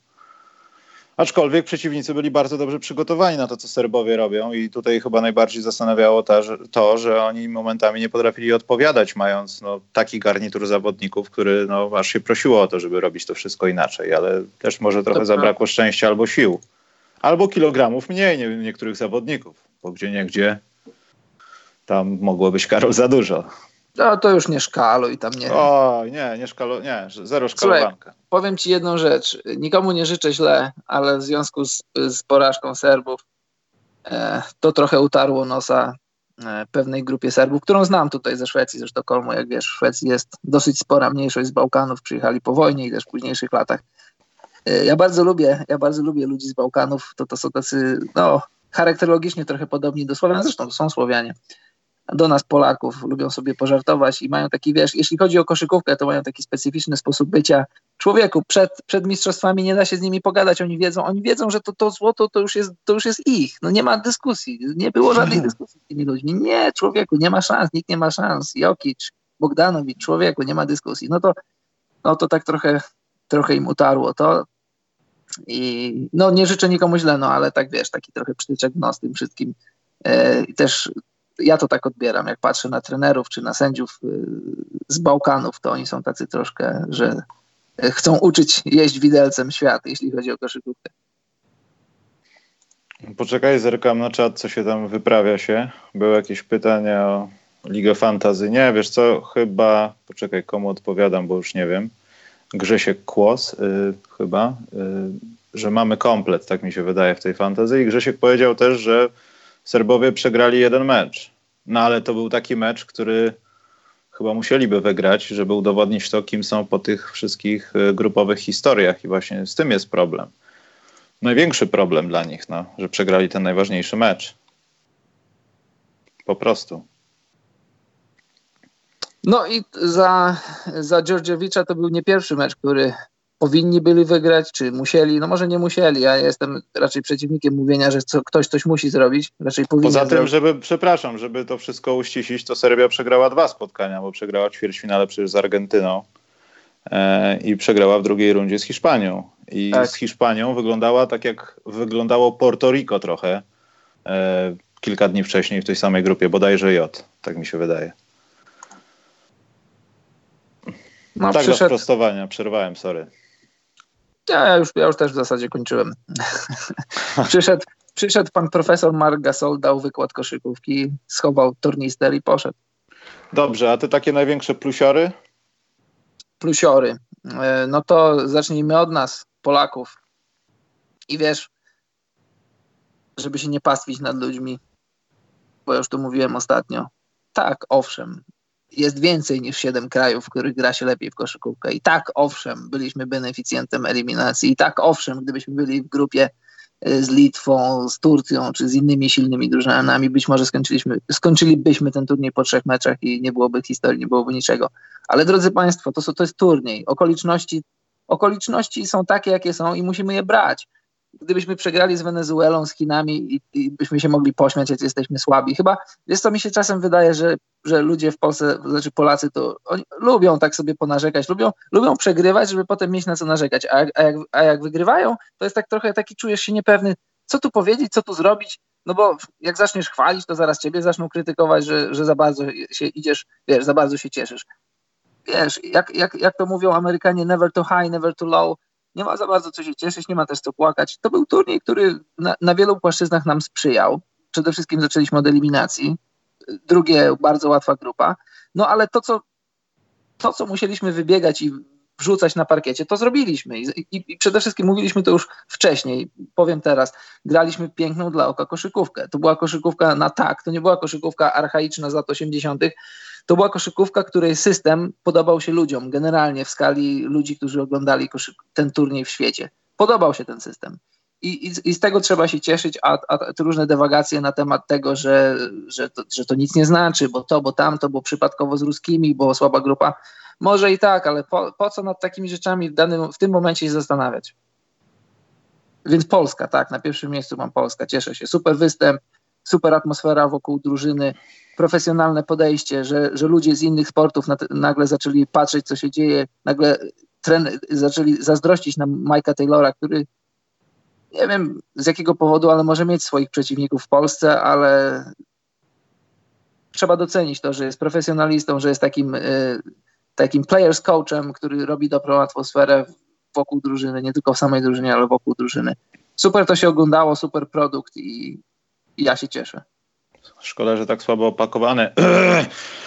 Aczkolwiek przeciwnicy byli bardzo dobrze przygotowani na to, co Serbowie robią, i tutaj chyba najbardziej zastanawiało to, że, to, że oni momentami nie potrafili odpowiadać, mając no, taki garnitur zawodników, który no, aż się prosiło o to, żeby robić to wszystko inaczej, ale też może trochę zabrakło szczęścia albo sił. Albo kilogramów mniej nie, niektórych zawodników, bo gdzie niegdzie tam mogło być Karol za dużo. No to już nie szkaluj tam nie. O, nie, nie szkalu, nie, zero szkalowanka. Słuchaj, powiem ci jedną rzecz. Nikomu nie życzę źle, ale w związku z, z porażką Serbów e, to trochę utarło nosa e, pewnej grupie Serbów, którą znam tutaj ze Szwecji, ze Sztokholmu. Jak wiesz, w Szwecji jest dosyć spora mniejszość z Bałkanów, przyjechali po wojnie i też w późniejszych latach. E, ja bardzo lubię, ja bardzo lubię ludzi z Bałkanów. To, to są tacy, no, charakterologicznie trochę podobni do Słowian, zresztą to są Słowianie do nas Polaków, lubią sobie pożartować i mają taki, wiesz, jeśli chodzi o koszykówkę, to mają taki specyficzny sposób bycia. Człowieku, przed, przed mistrzostwami nie da się z nimi pogadać, oni wiedzą, oni wiedzą, że to, to złoto to już, jest, to już jest ich, no nie ma dyskusji, nie było żadnej dyskusji z tymi ludźmi. Nie, człowieku, nie ma szans, nikt nie ma szans. Jokic, Bogdanowicz, człowieku, nie ma dyskusji. No to, no to tak trochę, trochę im utarło to. I no nie życzę nikomu źle, no ale tak wiesz, taki trochę przytyczek nos tym wszystkim. E, też ja to tak odbieram, jak patrzę na trenerów czy na sędziów y, z Bałkanów, to oni są tacy troszkę, że chcą uczyć jeść widelcem świat, jeśli chodzi o koszykówkę. Poczekaj, zerkam na czat, co się tam wyprawia się. Były jakieś pytania o Ligę Fantazy. Nie, wiesz co, chyba, poczekaj, komu odpowiadam, bo już nie wiem. Grzesiek Kłos yy, chyba, że mamy komplet, tak mi się wydaje, w tej fantazy. I Grzesiek powiedział też, że Serbowie przegrali jeden mecz. No ale to był taki mecz, który chyba musieliby wygrać, żeby udowodnić to, kim są po tych wszystkich y, grupowych historiach. I właśnie z tym jest problem. Największy problem dla nich, no, że przegrali ten najważniejszy mecz. Po prostu. No i za, za Georgiewicza to był nie pierwszy mecz, który powinni byli wygrać, czy musieli. No może nie musieli, ja jestem raczej przeciwnikiem mówienia, że co, ktoś coś musi zrobić. Raczej powinien Poza tym, żeby, przepraszam, żeby to wszystko uściślić, to Serbia przegrała dwa spotkania, bo przegrała ćwierćfinale przecież z Argentyną e, i przegrała w drugiej rundzie z Hiszpanią. I tak. z Hiszpanią wyglądała tak, jak wyglądało Porto Rico trochę e, kilka dni wcześniej w tej samej grupie, bodajże J, tak mi się wydaje. No, tak, przyszedł... do sprostowania, przerwałem, sorry. Ja już, ja już też w zasadzie kończyłem. przyszedł, przyszedł pan profesor Mark Gasol, dał wykład koszykówki, schował tornister i poszedł. Dobrze, a te takie największe plusiory? Plusiory. E, no to zacznijmy od nas, Polaków. I wiesz, żeby się nie pastwić nad ludźmi, bo już to mówiłem ostatnio. Tak, owszem, jest więcej niż siedem krajów, w których gra się lepiej w koszykówkę. I tak, owszem, byliśmy beneficjentem eliminacji. I tak, owszem, gdybyśmy byli w grupie y, z Litwą, z Turcją czy z innymi silnymi drużynami, być może skończyliśmy, skończylibyśmy ten turniej po trzech meczach i nie byłoby historii, nie byłoby niczego. Ale drodzy Państwo, to, to jest turniej. Okoliczności, okoliczności są takie, jakie są i musimy je brać gdybyśmy przegrali z Wenezuelą, z Chinami i, i, byśmy się mogli pośmiać, jak jesteśmy słabi. Chyba, wiesz co, mi się czasem wydaje, że, że ludzie w Polsce, znaczy Polacy, to lubią tak sobie ponarzekać, lubią, lubią przegrywać, żeby potem mieć na co narzekać, a, a, jak, a jak wygrywają, to jest tak trochę taki, czujesz się niepewny, co tu powiedzieć, co tu zrobić, no bo jak zaczniesz chwalić, to zaraz ciebie zaczną krytykować, że, że za bardzo się idziesz, wiesz, za bardzo się cieszysz. Wiesz, jak, jak, jak to mówią Amerykanie, never too high, never too low, nie ma za bardzo co się cieszyć, nie ma też co płakać. To był turniej, który na, na wielu płaszczyznach nam sprzyjał. Przede wszystkim zaczęliśmy od eliminacji. Drugie, bardzo łatwa grupa. No ale to, co, to, co musieliśmy wybiegać i wrzucać na parkiecie, to zrobiliśmy. I, i, I, przede wszystkim mówiliśmy to już wcześniej, powiem teraz, graliśmy piękną dla oka koszykówkę. To była koszykówka na tak, to nie była koszykówka archaiczna z lat 80., to była koszykówka, której system podobał się ludziom, generalnie w skali ludzi, którzy oglądali ten turniej w świecie. Podobał się ten system. I, i, z tego trzeba się cieszyć, a, a te różne dewagacje na temat tego, że, że, to, że to nic nie znaczy, bo to, bo tamto, bo przypadkowo z ruskimi, bo słaba grupa. Może i tak, ale po, po co nad takimi rzeczami w, danym, w tym momencie się zastanawiać? Więc Polska, tak, na pierwszym miejscu mam Polska, cieszę się. Super występ, super atmosfera wokół drużyny, profesjonalne podejście, że, że ludzie z innych sportów nagle zaczęli patrzeć, co się dzieje, nagle tren, zaczęli zazdrościć na Mike'a Taylora, który nie wiem z jakiego powodu, ale może mieć swoich przeciwników w Polsce, ale trzeba docenić to, że jest profesjonalistą, że jest takim, y, takim players coachem, który robi dobrą atmosferę wokół drużyny, nie tylko w samej drużynie, ale wokół drużyny. Super to się oglądało, super produkt i, i ja się cieszę. Szkoda, że tak słabo opakowane.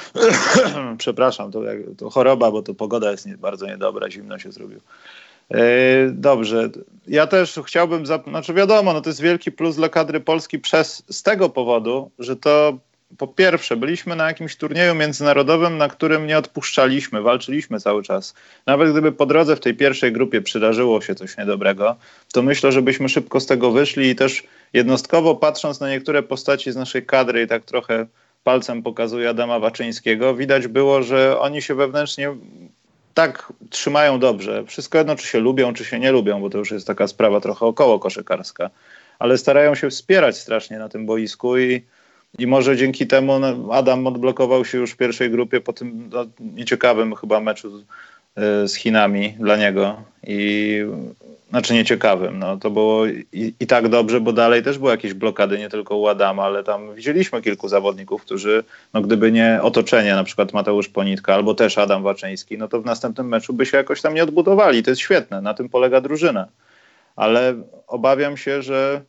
Przepraszam, to, to choroba, bo to pogoda jest nie, bardzo niedobra, zimno się zrobiło. E, dobrze. Ja też chciałbym, znaczy wiadomo, no to jest wielki plus dla kadry Polski przez, z tego powodu, że to po pierwsze, byliśmy na jakimś turnieju międzynarodowym, na którym nie odpuszczaliśmy, walczyliśmy cały czas. Nawet gdyby po drodze w tej pierwszej grupie przydarzyło się coś niedobrego, to myślę, że byśmy szybko z tego wyszli i też jednostkowo patrząc na niektóre postaci z naszej kadry i tak trochę palcem pokazuje Adama Waczyńskiego, widać było, że oni się wewnętrznie tak trzymają dobrze. Wszystko jedno, czy się lubią, czy się nie lubią, bo to już jest taka sprawa trochę około koszykarska, ale starają się wspierać strasznie na tym boisku i, i może dzięki temu Adam odblokował się już w pierwszej grupie po tym no, nieciekawym chyba meczu z, z Chinami dla niego i znaczy nieciekawym. No, to było i, i, tak dobrze, bo dalej też były jakieś blokady, nie tylko u Adama, ale tam widzieliśmy kilku zawodników, którzy, no gdyby nie otoczenie, na przykład Mateusz Ponitka albo też Adam Waczyński, no to w następnym meczu by się jakoś tam nie odbudowali. To jest świetne, na tym polega drużyna. Ale obawiam się, że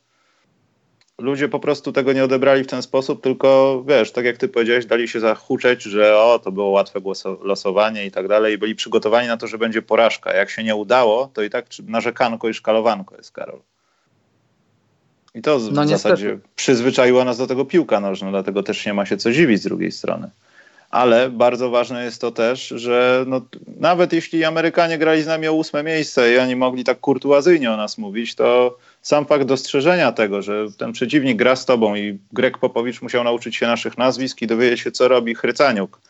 ludzie po prostu tego nie odebrali w ten sposób, tylko wiesz, tak jak ty powiedziałeś, dali się zahuczeć, że o, to było łatwe losowanie i tak dalej i byli przygotowani na to, że będzie porażka. Jak się nie udało, to i tak narzekanko i szkalowanko jest, Karol. I to w no, zasadzie przyzwyczaiła nas do tego piłka nożna, dlatego też nie ma się co dziwić z drugiej strony ale bardzo ważne jest to też, że no, nawet jeśli Amerykanie grali z nami o ósme miejsce i oni mogli tak kurtuazyjnie o nas mówić, to sam fakt dostrzeżenia tego, że ten przeciwnik gra z tobą i Greg Popowicz musiał nauczyć się naszych nazwisk i dowiedzieć się, co robi Chrycaniuk,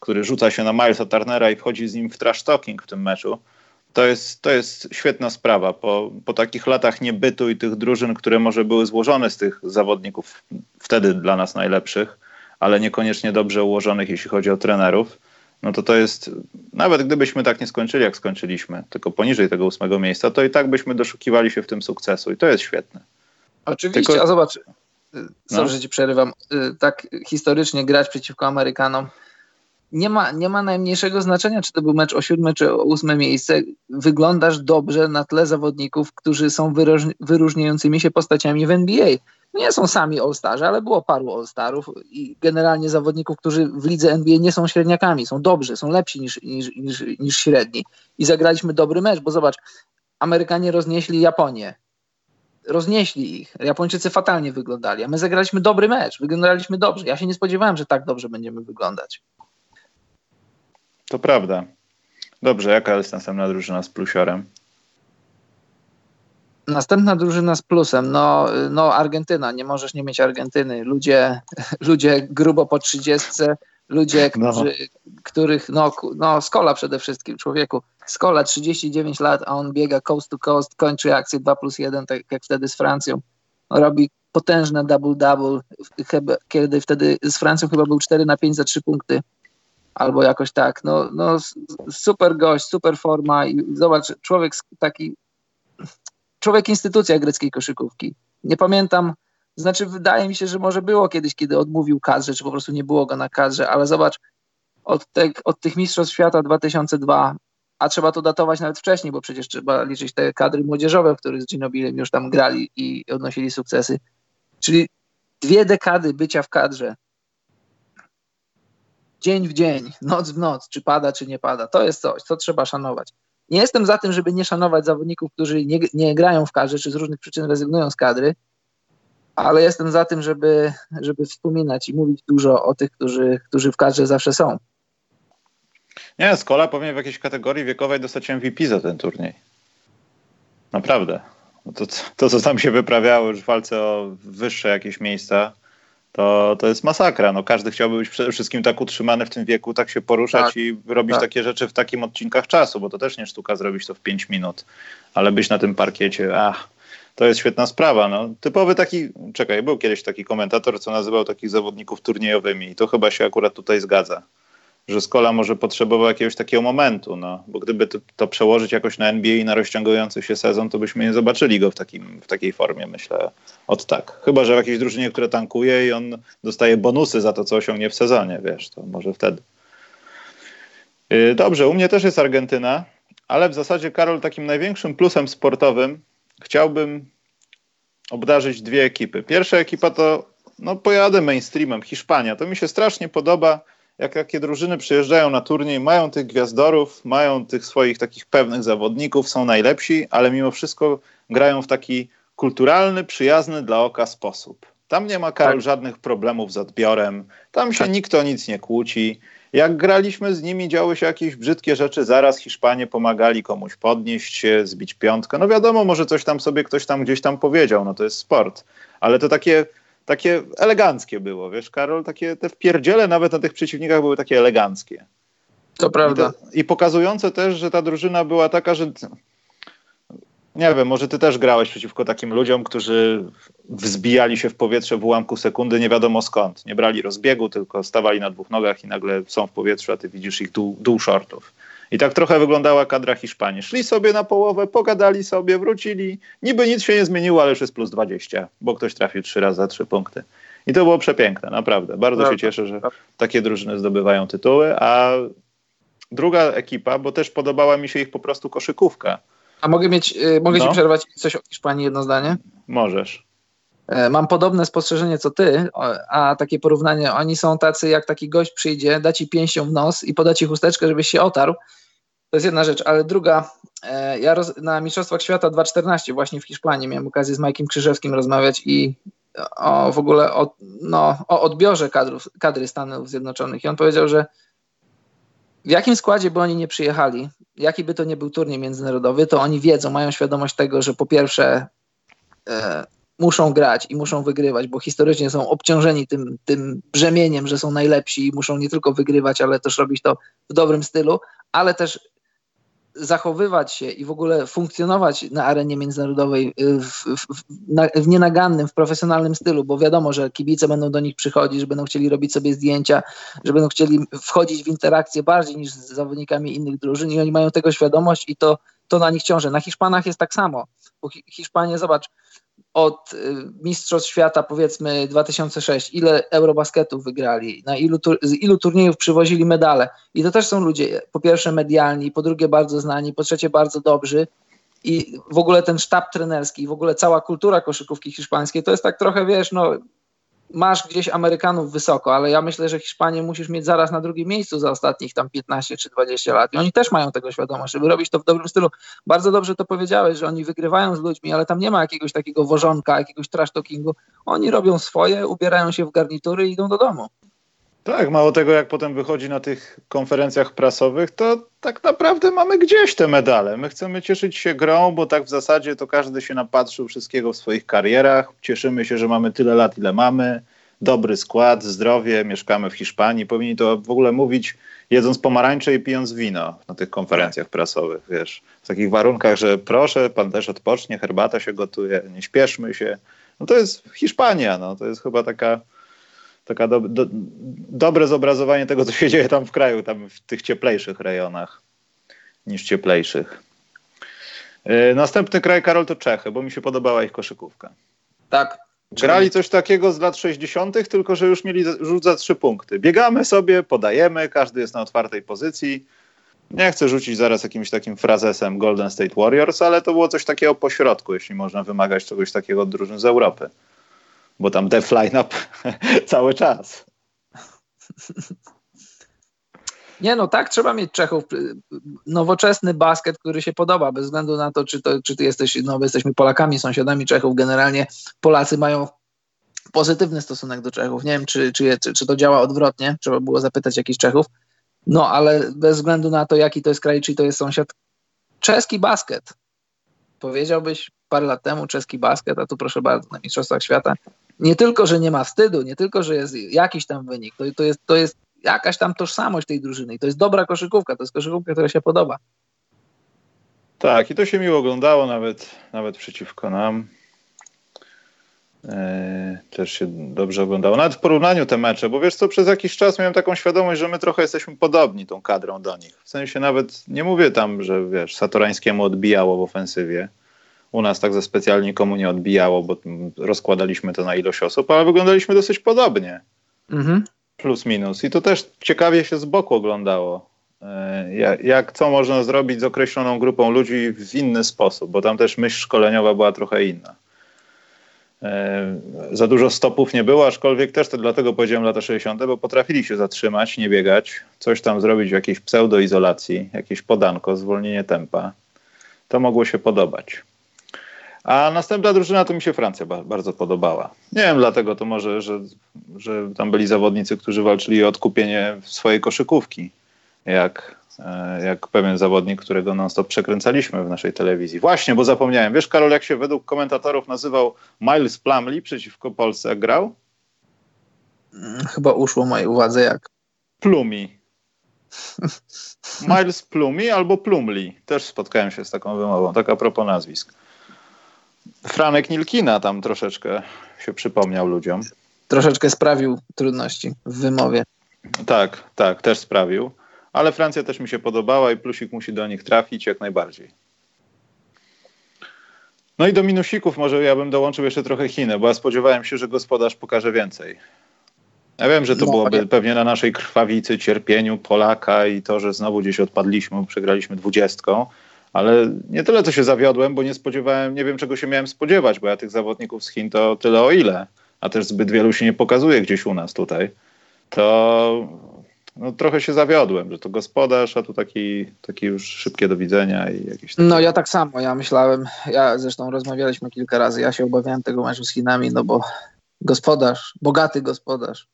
który rzuca się na Milesa Turnera i wchodzi z nim w trash talking w tym meczu. To jest, to jest świetna sprawa. Po, po takich latach niebytu i tych drużyn, które może były złożone z tych zawodników wtedy dla nas najlepszych, ale niekoniecznie dobrze ułożonych, jeśli chodzi o trenerów, no to to jest, nawet gdybyśmy tak nie skończyli, jak skończyliśmy, tylko poniżej tego ósmego miejsca, to i tak byśmy doszukiwali się w tym sukcesu i to jest świetne. Oczywiście, tylko... a zobacz, y, sorry, no. że ci przerywam, y, tak historycznie grać przeciwko Amerykanom, nie ma, nie ma najmniejszego znaczenia, czy to był mecz o siódme, czy o ósme miejsce. Wyglądasz dobrze na tle zawodników, którzy są wyróżniającymi się postaciami w NBA nie są sami All-Starzy, ale było paru All-Starów i generalnie zawodników, którzy w lidze NBA nie są średniakami, są dobrzy, są lepsi niż, niż, niż, niż średni. I zagraliśmy dobry mecz, bo zobacz, Amerykanie roznieśli Japonię. Roznieśli ich. Japończycy fatalnie wyglądali, a my zagraliśmy dobry mecz, wyglądaliśmy dobrze. Ja się nie spodziewałem, że tak dobrze będziemy wyglądać. To prawda. Dobrze, jaka jest następna drużyna z plusiorem? Następna drużyna z plusem, no, no Argentyna, nie możesz nie mieć Argentyny. Ludzie, ludzie grubo po trzydziestce, ludzie, no. którzy, no. których, no, no Skola przede wszystkim, człowieku. Skola 39 lat, a on biega coast to coast, kończy akcję 2 plus 1, tak jak wtedy z Francją. Robi potężne double-double, kiedy wtedy z Francją chyba był 4 na 5 za 3 punkty. Albo jakoś tak. No, no super gość, super forma i zobacz, człowiek taki człowiek instytucja greckiej koszykówki. Nie pamiętam, znaczy wydaje mi się, że może było kiedyś, kiedy odmówił kadrze, czy po prostu nie było go na kadrze, ale zobacz, od, te, od tych Mistrzostw Świata 2002, a trzeba to datować nawet wcześniej, bo przecież trzeba liczyć te kadry młodzieżowe, w których z Ginobilem już tam grali i odnosili sukcesy. Czyli dwie dekady bycia w kadrze. Dzień w dzień, noc w noc, czy pada, czy nie pada. To jest coś, co trzeba szanować. Nie jestem za tym, żeby nie szanować zawodników, którzy nie, nie grają w kadrze, czy z różnych przyczyn rezygnują z kadry, ale jestem za tym, żeby, żeby wspominać i mówić dużo o tych, którzy, którzy w kadrze zawsze są. Nie, z kola powinien w jakiejś kategorii wiekowej dostać MVP za ten turniej. Naprawdę. To, to, co tam się wyprawiało już w walce o wyższe jakieś miejsca, to, to jest masakra. No, każdy chciałby być przede wszystkim tak utrzymany w tym wieku, tak się poruszać tak, i robić tak. takie rzeczy w takim odcinkach czasu, bo to też nie sztuka zrobić to w 5 minut, ale być na tym parkiecie, ach, to jest świetna sprawa. No. Typowy taki, czekaj, był kiedyś taki komentator, co nazywał takich zawodników turniejowymi i to chyba się akurat tutaj zgadza że Skola może potrzebował jakiegoś takiego momentu, no, bo gdyby to, to, przełożyć jakoś na NBA i na rozciągający się sezon, to byśmy nie zobaczyli go w, takim, w takiej formie, myślę, od tak. Chyba, że w jakiejś drużynie, która tankuje i on dostaje bonusy za to, co osiągnie w sezonie, wiesz, to może wtedy. Yy, dobrze, u mnie też jest Argentyna, ale w zasadzie, Karol, takim największym plusem sportowym chciałbym obdarzyć dwie ekipy. Pierwsza ekipa to, no pojadę mainstreamem, Hiszpania. To mi się strasznie podoba, jak takie drużyny przyjeżdżają na turniej, mają tych gwiazdorów, mają tych swoich takich pewnych zawodników, są najlepsi, ale mimo wszystko grają w taki kulturalny, przyjazny dla oka sposób. Tam nie ma Karol tak. żadnych problemów z odbiorem, tam się tak. nikt o nic nie kłóci. Jak graliśmy z nimi, działy się jakieś brzydkie rzeczy, zaraz Hiszpanie pomagali komuś podnieść się, zbić piątkę. No wiadomo, może coś tam sobie ktoś tam gdzieś tam powiedział, no to jest sport. Ale to takie takie eleganckie było, wiesz, Karol, takie te wpierdziele nawet na tych przeciwnikach były takie eleganckie. To prawda. I, to, I, pokazujące też, że ta drużyna była taka, że nie wiem, może ty też grałeś przeciwko takim ludziom, którzy wzbijali się w powietrze w ułamku sekundy, nie wiadomo skąd. Nie brali rozbiegu, tylko stawali na dwóch nogach i nagle są w powietrzu, a ty widzisz ich dół, dół shortów. I tak trochę wyglądała kadra Hiszpanii. Szli sobie na połowę, pogadali sobie, wrócili. Niby nic się nie zmieniło, ale już jest plus 20, bo ktoś trafił trzy razy za trzy punkty. I to było przepiękne, naprawdę. Bardzo Prawda. się cieszę, że takie drużyny zdobywają tytuły, a druga ekipa, bo też podobała mi się ich po prostu koszykówka. A mogę mieć, y, mogę no. ci przerwać coś o Hiszpanii, jedno zdanie? Możesz. E, mam podobne spostrzeżenie co ty, a takie porównanie, oni są tacy, jak taki gość przyjdzie, da ci pięścią w nos i poda ci chusteczkę, żebyś się otarł. To jest jedna rzecz, ale druga, e, ja roz, na Mistrzostwach Świata 2014 właśnie w Hiszpanii miałem okazję z Majkiem Krzyżewskim rozmawiać i o, w ogóle o, no, o odbiorze kadrów, kadry Stanów Zjednoczonych. I on powiedział, że w jakim składzie by oni nie przyjechali, jaki by to nie był turniej międzynarodowy, to oni wiedzą, mają świadomość tego, że po pierwsze e, muszą grać i muszą wygrywać, bo historycznie są obciążeni tym, tym brzemieniem, że są najlepsi i muszą nie tylko wygrywać, ale też robić to w dobrym stylu, ale też zachowywać się i w ogóle funkcjonować na arenie międzynarodowej y, w, w, w, nienagannym, w profesjonalnym stylu, bo wiadomo, że kibice będą do nich przychodzić, że będą chcieli robić sobie zdjęcia, że będą chcieli wchodzić w interakcję bardziej niż z zawodnikami innych drużyn i oni mają tego świadomość i to, to na nich ciąży. Na Hiszpanach jest tak samo, bo Hiszpanie, zobacz, od y, Mistrzostw Świata, powiedzmy 2006, ile Eurobasketów wygrali, na ilu, z ilu turniejów przywozili medale. I to też są ludzie, po pierwsze medialni, po drugie bardzo znani, po trzecie bardzo dobrzy. I w ogóle ten sztab trenerski, w ogóle cała kultura koszykówki hiszpańskiej, to jest tak trochę, wiesz, no masz gdzieś Amerykanów wysoko, ale ja myślę, że Hiszpanię musisz mieć zaraz na drugim miejscu za ostatnich tam 15 czy 20 lat. I oni też mają tego świadomość, żeby robić to w dobrym stylu. Bardzo dobrze to powiedziałeś, że oni wygrywają z ludźmi, ale tam nie ma jakiegoś takiego wożonka, jakiegoś trash talkingu. Oni robią swoje, ubierają się w garnitury i idą do domu. Tak, mało tego, jak potem wychodzi na tych konferencjach prasowych, to tak naprawdę mamy gdzieś te medale. My chcemy cieszyć się grą, bo tak w zasadzie to każdy się napatrzył wszystkiego w swoich karierach. Cieszymy się, że mamy tyle lat, ile mamy. Dobry skład, zdrowie, mieszkamy w Hiszpanii. Powinni to w ogóle mówić jedząc pomarańcze i pijąc wino na tych konferencjach prasowych, wiesz. W takich warunkach, że proszę, pan też odpocznie, herbata się gotuje, nie śpieszmy się. No to jest Hiszpania, no. To jest chyba taka taka do, do, dobre zobrazowanie tego, co się dzieje tam w kraju, tam w tych cieplejszych rejonach niż cieplejszych. Yy, następny kraj, Karol, to Czechy, bo mi się podobała ich koszykówka. Tak. Grali coś takiego z lat 60., tylko że już mieli rzut za trzy punkty. Biegamy sobie, podajemy, każdy jest na otwartej pozycji. Nie chcę rzucić zaraz jakimś takim frazesem Golden State Warriors, ale to było coś takiego po środku, jeśli można wymagać czegoś takiego od drużyn z Europy bo tam def cały czas. Nie no, tak, trzeba mieć Czechów. Nowoczesny basket, który się podoba, bez względu na to, czy, to, czy ty jesteś, no jesteśmy Polakami, sąsiadami Czechów. Generalnie Polacy mają pozytywny stosunek do Czechów. Nie wiem, czy, czy, czy, czy to działa odwrotnie, trzeba było zapytać jakichś Czechów. No, ale bez względu na to, jaki to jest kraj, czy to jest sąsiad, czeski basket. Powiedziałbyś parę lat temu czeski basket, a tu proszę bardzo, na Mistrzostwach Świata nie tylko, że nie ma wstydu, nie tylko, że jest jakiś tam wynik, to, to, jest, to jest jakaś tam tożsamość tej drużyny i to jest dobra koszykówka, to jest koszykówka, która się podoba. Tak, i to się miło oglądało nawet, nawet przeciwko nam. Eee, też się dobrze oglądało. Nawet w porównaniu te mecze, bo wiesz co, przez jakiś czas miałem taką świadomość, że my trochę jesteśmy podobni tą kadrą do nich. W sensie nawet nie mówię tam, że wiesz, Satorańskiemu odbijało w ofensywie, u nas tak ze specjalnie nikomu nie odbijało, bo rozkładaliśmy to na ilość osób, ale wyglądaliśmy dosyć podobnie. Mhm. Plus minus. I to też ciekawie się z boku oglądało. E, jak, jak, co można zrobić z określoną grupą ludzi w inny sposób, bo tam też myśl szkoleniowa była trochę inna. E, za dużo stopów nie było, aczkolwiek też to dlatego powiedziałem lata 60., bo potrafili się zatrzymać, nie biegać, coś tam zrobić w jakiejś pseudoizolacji, jakieś podanko, zwolnienie tempa. To mogło się podobać. A następna drużyna to mi się Francja bardzo podobała. Nie wiem dlatego, to może, że, że tam byli zawodnicy, którzy walczyli o odkupienie swojej koszykówki. Jak e, jak pewien zawodnik, którego non-stop przekręcaliśmy w naszej telewizji. Właśnie, bo zapomniałem. Wiesz, Karol, jak się według komentatorów nazywał Miles Plumley przeciwko Polsce, grał? Mm, chyba uszło mojej uwadze jak. Plumi. Miles Plumi albo Plumley. Też spotkałem się z taką wymową, tak a propos nazwisk. Franek Nilkina tam troszeczkę się przypomniał ludziom. Troszeczkę sprawił trudności w wymowie. Tak, tak, też sprawił. Ale Francja też mi się podobała i plusik musi do nich trafić jak najbardziej. No i do minusików może ja bym dołączył jeszcze trochę Chiny, bo ja spodziewałem się, że gospodarz pokaże więcej. Ja wiem, że to no, byłoby nie. pewnie na naszej krwawicy, cierpieniu Polaka i to, że znowu gdzieś odpadliśmy, przegraliśmy dwudziestką, ale nie tyle to się zawiodłem, bo nie spodziewałem, nie wiem czego się miałem spodziewać, bo ja tych zawodników z Chin to tyle o ile, a też zbyt wielu się nie pokazuje gdzieś u nas tutaj. To no, trochę się zawiodłem, że to gospodarz, a tu taki, taki już szybkie do widzenia i jakieś. Takie... No ja tak samo, ja myślałem, ja zresztą rozmawialiśmy kilka razy, ja się obawiałem tego meczu z Chinami, no bo gospodarz, bogaty gospodarz,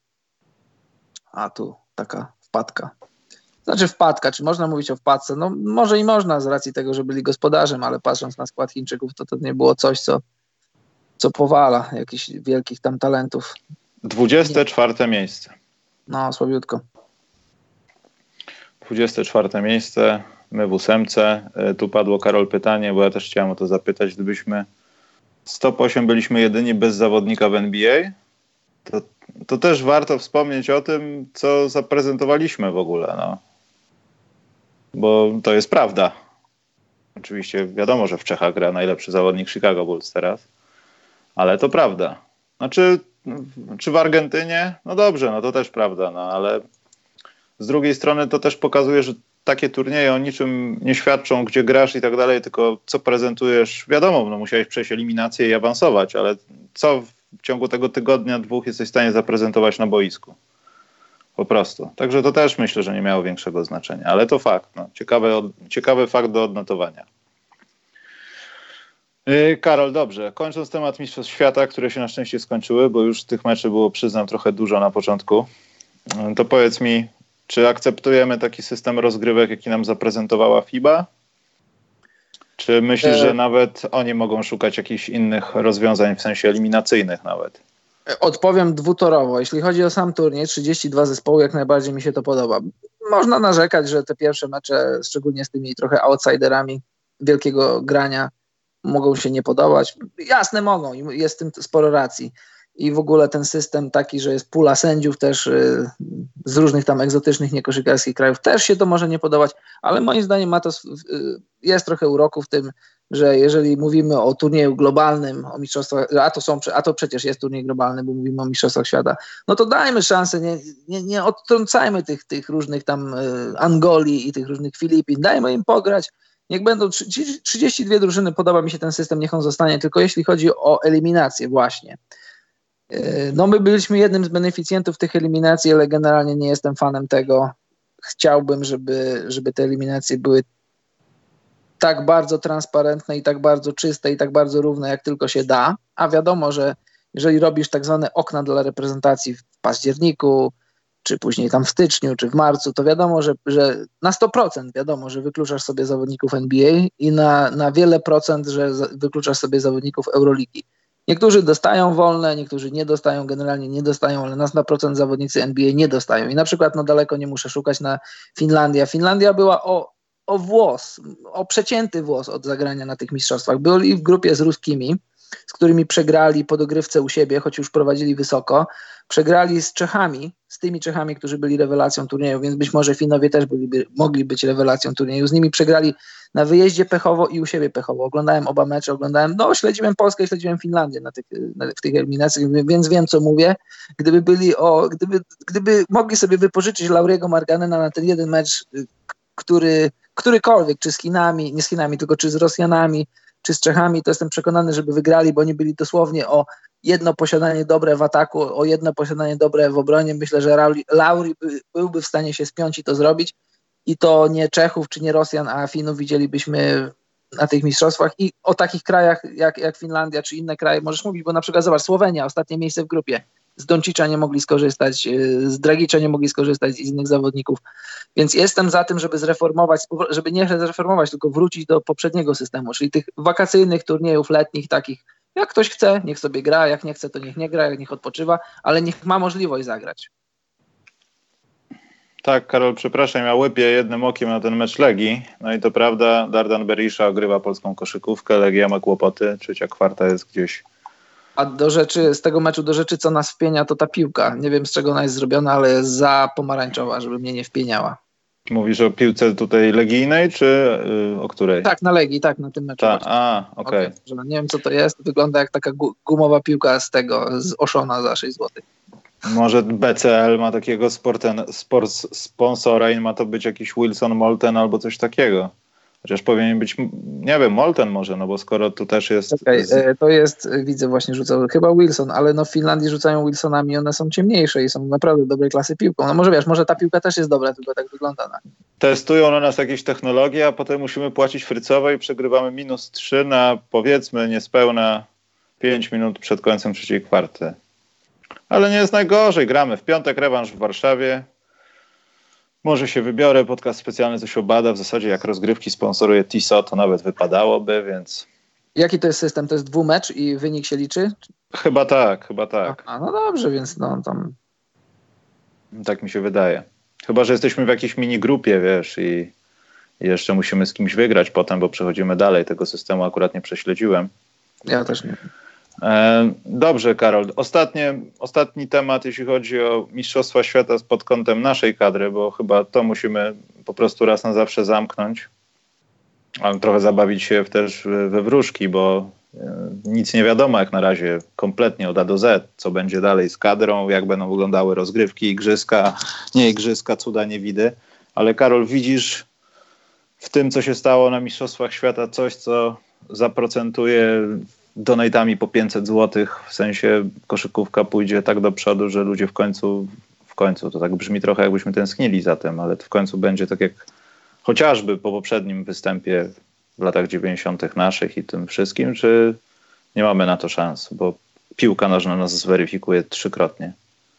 a tu taka wpadka. Znaczy wpadka, czy można mówić o wpadce? No może i można z racji tego, że byli gospodarzem, ale patrząc na skład Chińczyków, to to nie było coś, co, co powala jakichś wielkich tam talentów. 24 miejsce. No, słabiutko. 24 miejsce, my w ósemce. E, tu padło Karol pytanie, bo ja też chciałem o to zapytać. Gdybyśmy stop 8 byliśmy jedyni bez zawodnika w NBA, to, to też warto wspomnieć o tym, co zaprezentowaliśmy w ogóle. No. Bo to jest prawda. Oczywiście wiadomo, że w Czechach gra najlepszy zawodnik Chicago Bulls teraz, ale to prawda. Znaczy, czy w Argentynie? No dobrze, no to też prawda, no ale z drugiej strony to też pokazuje, że takie turnieje o niczym nie świadczą, gdzie grasz i tak dalej, tylko co prezentujesz. Wiadomo, no musiałeś przejść eliminację i awansować, ale co w ciągu tego tygodnia, dwóch jesteś w stanie zaprezentować na boisku. Po prostu. Także to też myślę, że nie miało większego znaczenia, ale to fakt. No. Ciekawy, ciekawy fakt do odnotowania. Yy, Karol, dobrze. Kończąc temat Mistrzostw Świata, które się na szczęście skończyły, bo już tych meczy było, przyznam, trochę dużo na początku, yy, to powiedz mi, czy akceptujemy taki system rozgrywek, jaki nam zaprezentowała FIBA? Czy myślisz, że e, nawet oni mogą szukać jakichś innych rozwiązań, w sensie eliminacyjnych nawet? Odpowiem dwutorowo. Jeśli chodzi o sam turniej, 32 zespołu, jak najbardziej mi się to podoba. Można narzekać, że te pierwsze mecze, szczególnie z tymi trochę outsiderami wielkiego grania, mogą się nie podobać. Jasne, mogą, jest w tym sporo racji i w ogóle ten system taki, że jest pula sędziów też y, z różnych tam egzotycznych, niekoszykarskich krajów, też się to może nie podobać, ale moim zdaniem ma to, y, jest trochę uroku w tym, że jeżeli mówimy o turnieju globalnym, o mistrzostwach, a to, są, a to przecież jest turniej globalny, bo mówimy o mistrzostwach świata, no to dajmy szansę, nie, nie, nie odtrącajmy tych, tych różnych tam y, Angolii i tych różnych Filipin, dajmy im pograć, niech będą 32 drużyny, podoba mi się ten system, niech on zostanie, tylko jeśli chodzi o eliminację właśnie, E, no my byliśmy jednym z beneficjentów tych eliminacji, ale generalnie nie jestem fanem tego. Chciałbym, żeby, żeby te eliminacje były tak bardzo transparentne i tak bardzo czyste i tak bardzo równe, jak tylko się da. A wiadomo, że jeżeli robisz tak zwane okna dla reprezentacji w październiku, czy później tam w styczniu, czy w marcu, to wiadomo, że, że na 100% wiadomo, że wykluczasz sobie zawodników NBA i na, na wiele procent, że wykluczasz sobie zawodników Euroligi. Niektórzy dostają wolne, niektórzy nie dostają, generalnie nie dostają, ale na 100% zawodnicy NBA nie dostają. I na przykład no daleko nie muszę szukać na Finlandia. Finlandia była o, o włos, o przecięty włos od zagrania na tych mistrzostwach. Byli w grupie z ruskimi, z którymi przegrali po dogrywce u siebie, choć już prowadzili wysoko. Przegrali z Czechami, z tymi Czechami, którzy byli rewelacją turnieju, więc być może Finowie też byliby, mogli być rewelacją turnieju. Z nimi przegrali na wyjeździe pechowo i u siebie pechowo. Oglądałem oba mecze, oglądałem, no śledziłem Polskę śledziłem Finlandię na tych, na, w tych eliminacjach, więc wiem co mówię. Gdyby byli o, gdyby, gdyby mogli sobie wypożyczyć Lauriego Marganena na ten jeden mecz, który, którykolwiek, czy z Chinami, nie z Chinami, tylko czy z Rosjanami, czy z Czechami, to jestem przekonany, żeby wygrali, bo oni byli dosłownie o jedno posiadanie dobre w ataku, o jedno posiadanie dobre w obronie. Myślę, że Lauri, Lauri by, byłby w stanie się spiąć i to zrobić i to nie Czechów czy nie Rosjan, a Finów widzielibyśmy na tych mistrzostwach i o takich krajach jak, jak Finlandia czy inne kraje możesz mówić, bo na przykład zobacz, Słowenia, ostatnie miejsce w grupie. Z Doncicza nie mogli skorzystać, y, z Dragicza nie mogli skorzystać, z innych zawodników. Więc jestem za tym, żeby zreformować, żeby nie zreformować, tylko wrócić do poprzedniego systemu, czyli tych wakacyjnych turniejów letnich takich, jak ktoś chce, niech sobie gra, jak nie chce, to niech nie gra, jak niech odpoczywa, ale niech ma możliwość zagrać. Tak, Karol, przepraszam, ja łypię jednym okiem na ten mecz Legii. No i to prawda, Dardan Berisza ogrywa polską koszykówkę, Legia ma kłopoty, trzecia kwarta jest gdzieś. A do rzeczy, z tego meczu do rzeczy, co nas wpienia, to ta piłka. Nie wiem, z czego ona jest zrobiona, ale jest za pomarańczowa, żeby mnie nie wpieniała. Mówisz o piłce tutaj legijnej, czy yy, o której? Tak, na Legii, tak, na tym meczu. Ta, a, okej. Okay. Nie wiem, co to jest. Wygląda jak taka gumowa piłka z tego, z Oszona za 6 zł. Może BCL ma takiego sporten, sport, sponsora i ma to być jakiś Wilson Molten albo coś takiego. Chociaż powinien być, nie wiem, Molten może, no bo skoro tu też jest... Okay, z... to jest, widzę właśnie rzucał, chyba Wilson, ale no w Finlandii rzucają Wilsonami, one są ciemniejsze i są naprawdę dobrej klasy piłką. No może wiesz, może ta piłka też jest dobra, tylko tak wygląda. Na... Testują na nas jakieś technologie, a potem musimy płacić frycowej i przegrywamy minus 3 na powiedzmy niespełna 5 minut przed końcem trzeciej kwarty. Ale nie jest najgorzej. Gramy w piątek, rewanż w Warszawie. Może się wybiorę, podcast specjalny coś obada. W zasadzie jak rozgrywki sponsoruje TISO, to nawet wypadałoby, więc... Jaki to jest system? To jest dwumecz i wynik się liczy? Chyba tak, chyba tak. A, no dobrze, więc no tam... Tak mi się wydaje. Chyba, że jesteśmy w jakiejś mini grupie, wiesz, i jeszcze musimy z kimś wygrać potem, bo przechodzimy dalej. Tego systemu akurat nie prześledziłem. Ja też nie. E, dobrze, Karol. Ostatnie, ostatni temat, jeśli chodzi o Mistrzostwa Świata pod kątem naszej kadry, bo chyba to musimy po prostu raz na zawsze zamknąć, ale trochę zabawić się też we wróżki, bo e, nic nie wiadomo jak na razie kompletnie od A do Z, co będzie dalej z kadrą, jak będą wyglądały rozgrywki, igrzyska, nie igrzyska, cuda, nie widy. Ale Karol, widzisz w tym, co się stało na Mistrzostwach Świata, coś, co zaprocentuje donatami po 500 zł, w sensie koszykówka pójdzie tak do przodu, że ludzie w końcu, w końcu, to tak brzmi trochę jakbyśmy tęsknili za tym, ale w końcu będzie tak jak chociażby po poprzednim występie w latach 90. naszych i tym wszystkim, czy nie mamy na to szans, bo piłka nożna nas zweryfikuje trzykrotnie.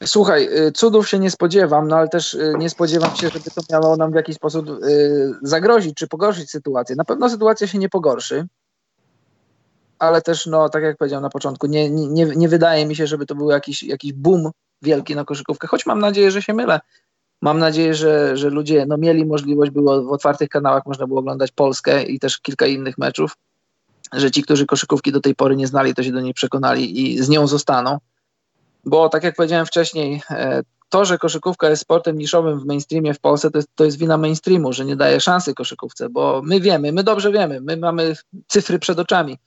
Słuchaj, y, cudów się nie spodziewam, no ale też y, nie spodziewam się, żeby to miało nam w jakiś sposób y, zagrozić czy pogorszyć sytuację. Na pewno sytuacja się nie pogorszy ale też, no, tak jak powiedziałem na początku, nie, nie, nie wydaje mi się, żeby to był jakiś, jakiś boom wielki na koszykówkę, choć mam nadzieję, że się mylę. Mam nadzieję, że, że ludzie no, mieli możliwość, było w otwartych kanałach można było oglądać Polskę i też kilka innych meczów, że ci, którzy koszykówki do tej pory nie znali, to się do niej przekonali i z nią zostaną. Bo tak jak powiedziałem wcześniej, e, to, że koszykówka jest sportem niszowym w mainstreamie w Polsce, to jest, to jest wina mainstreamu, że nie daje szansy koszykówce, bo my wiemy, my dobrze wiemy, my mamy cyfry przed oczami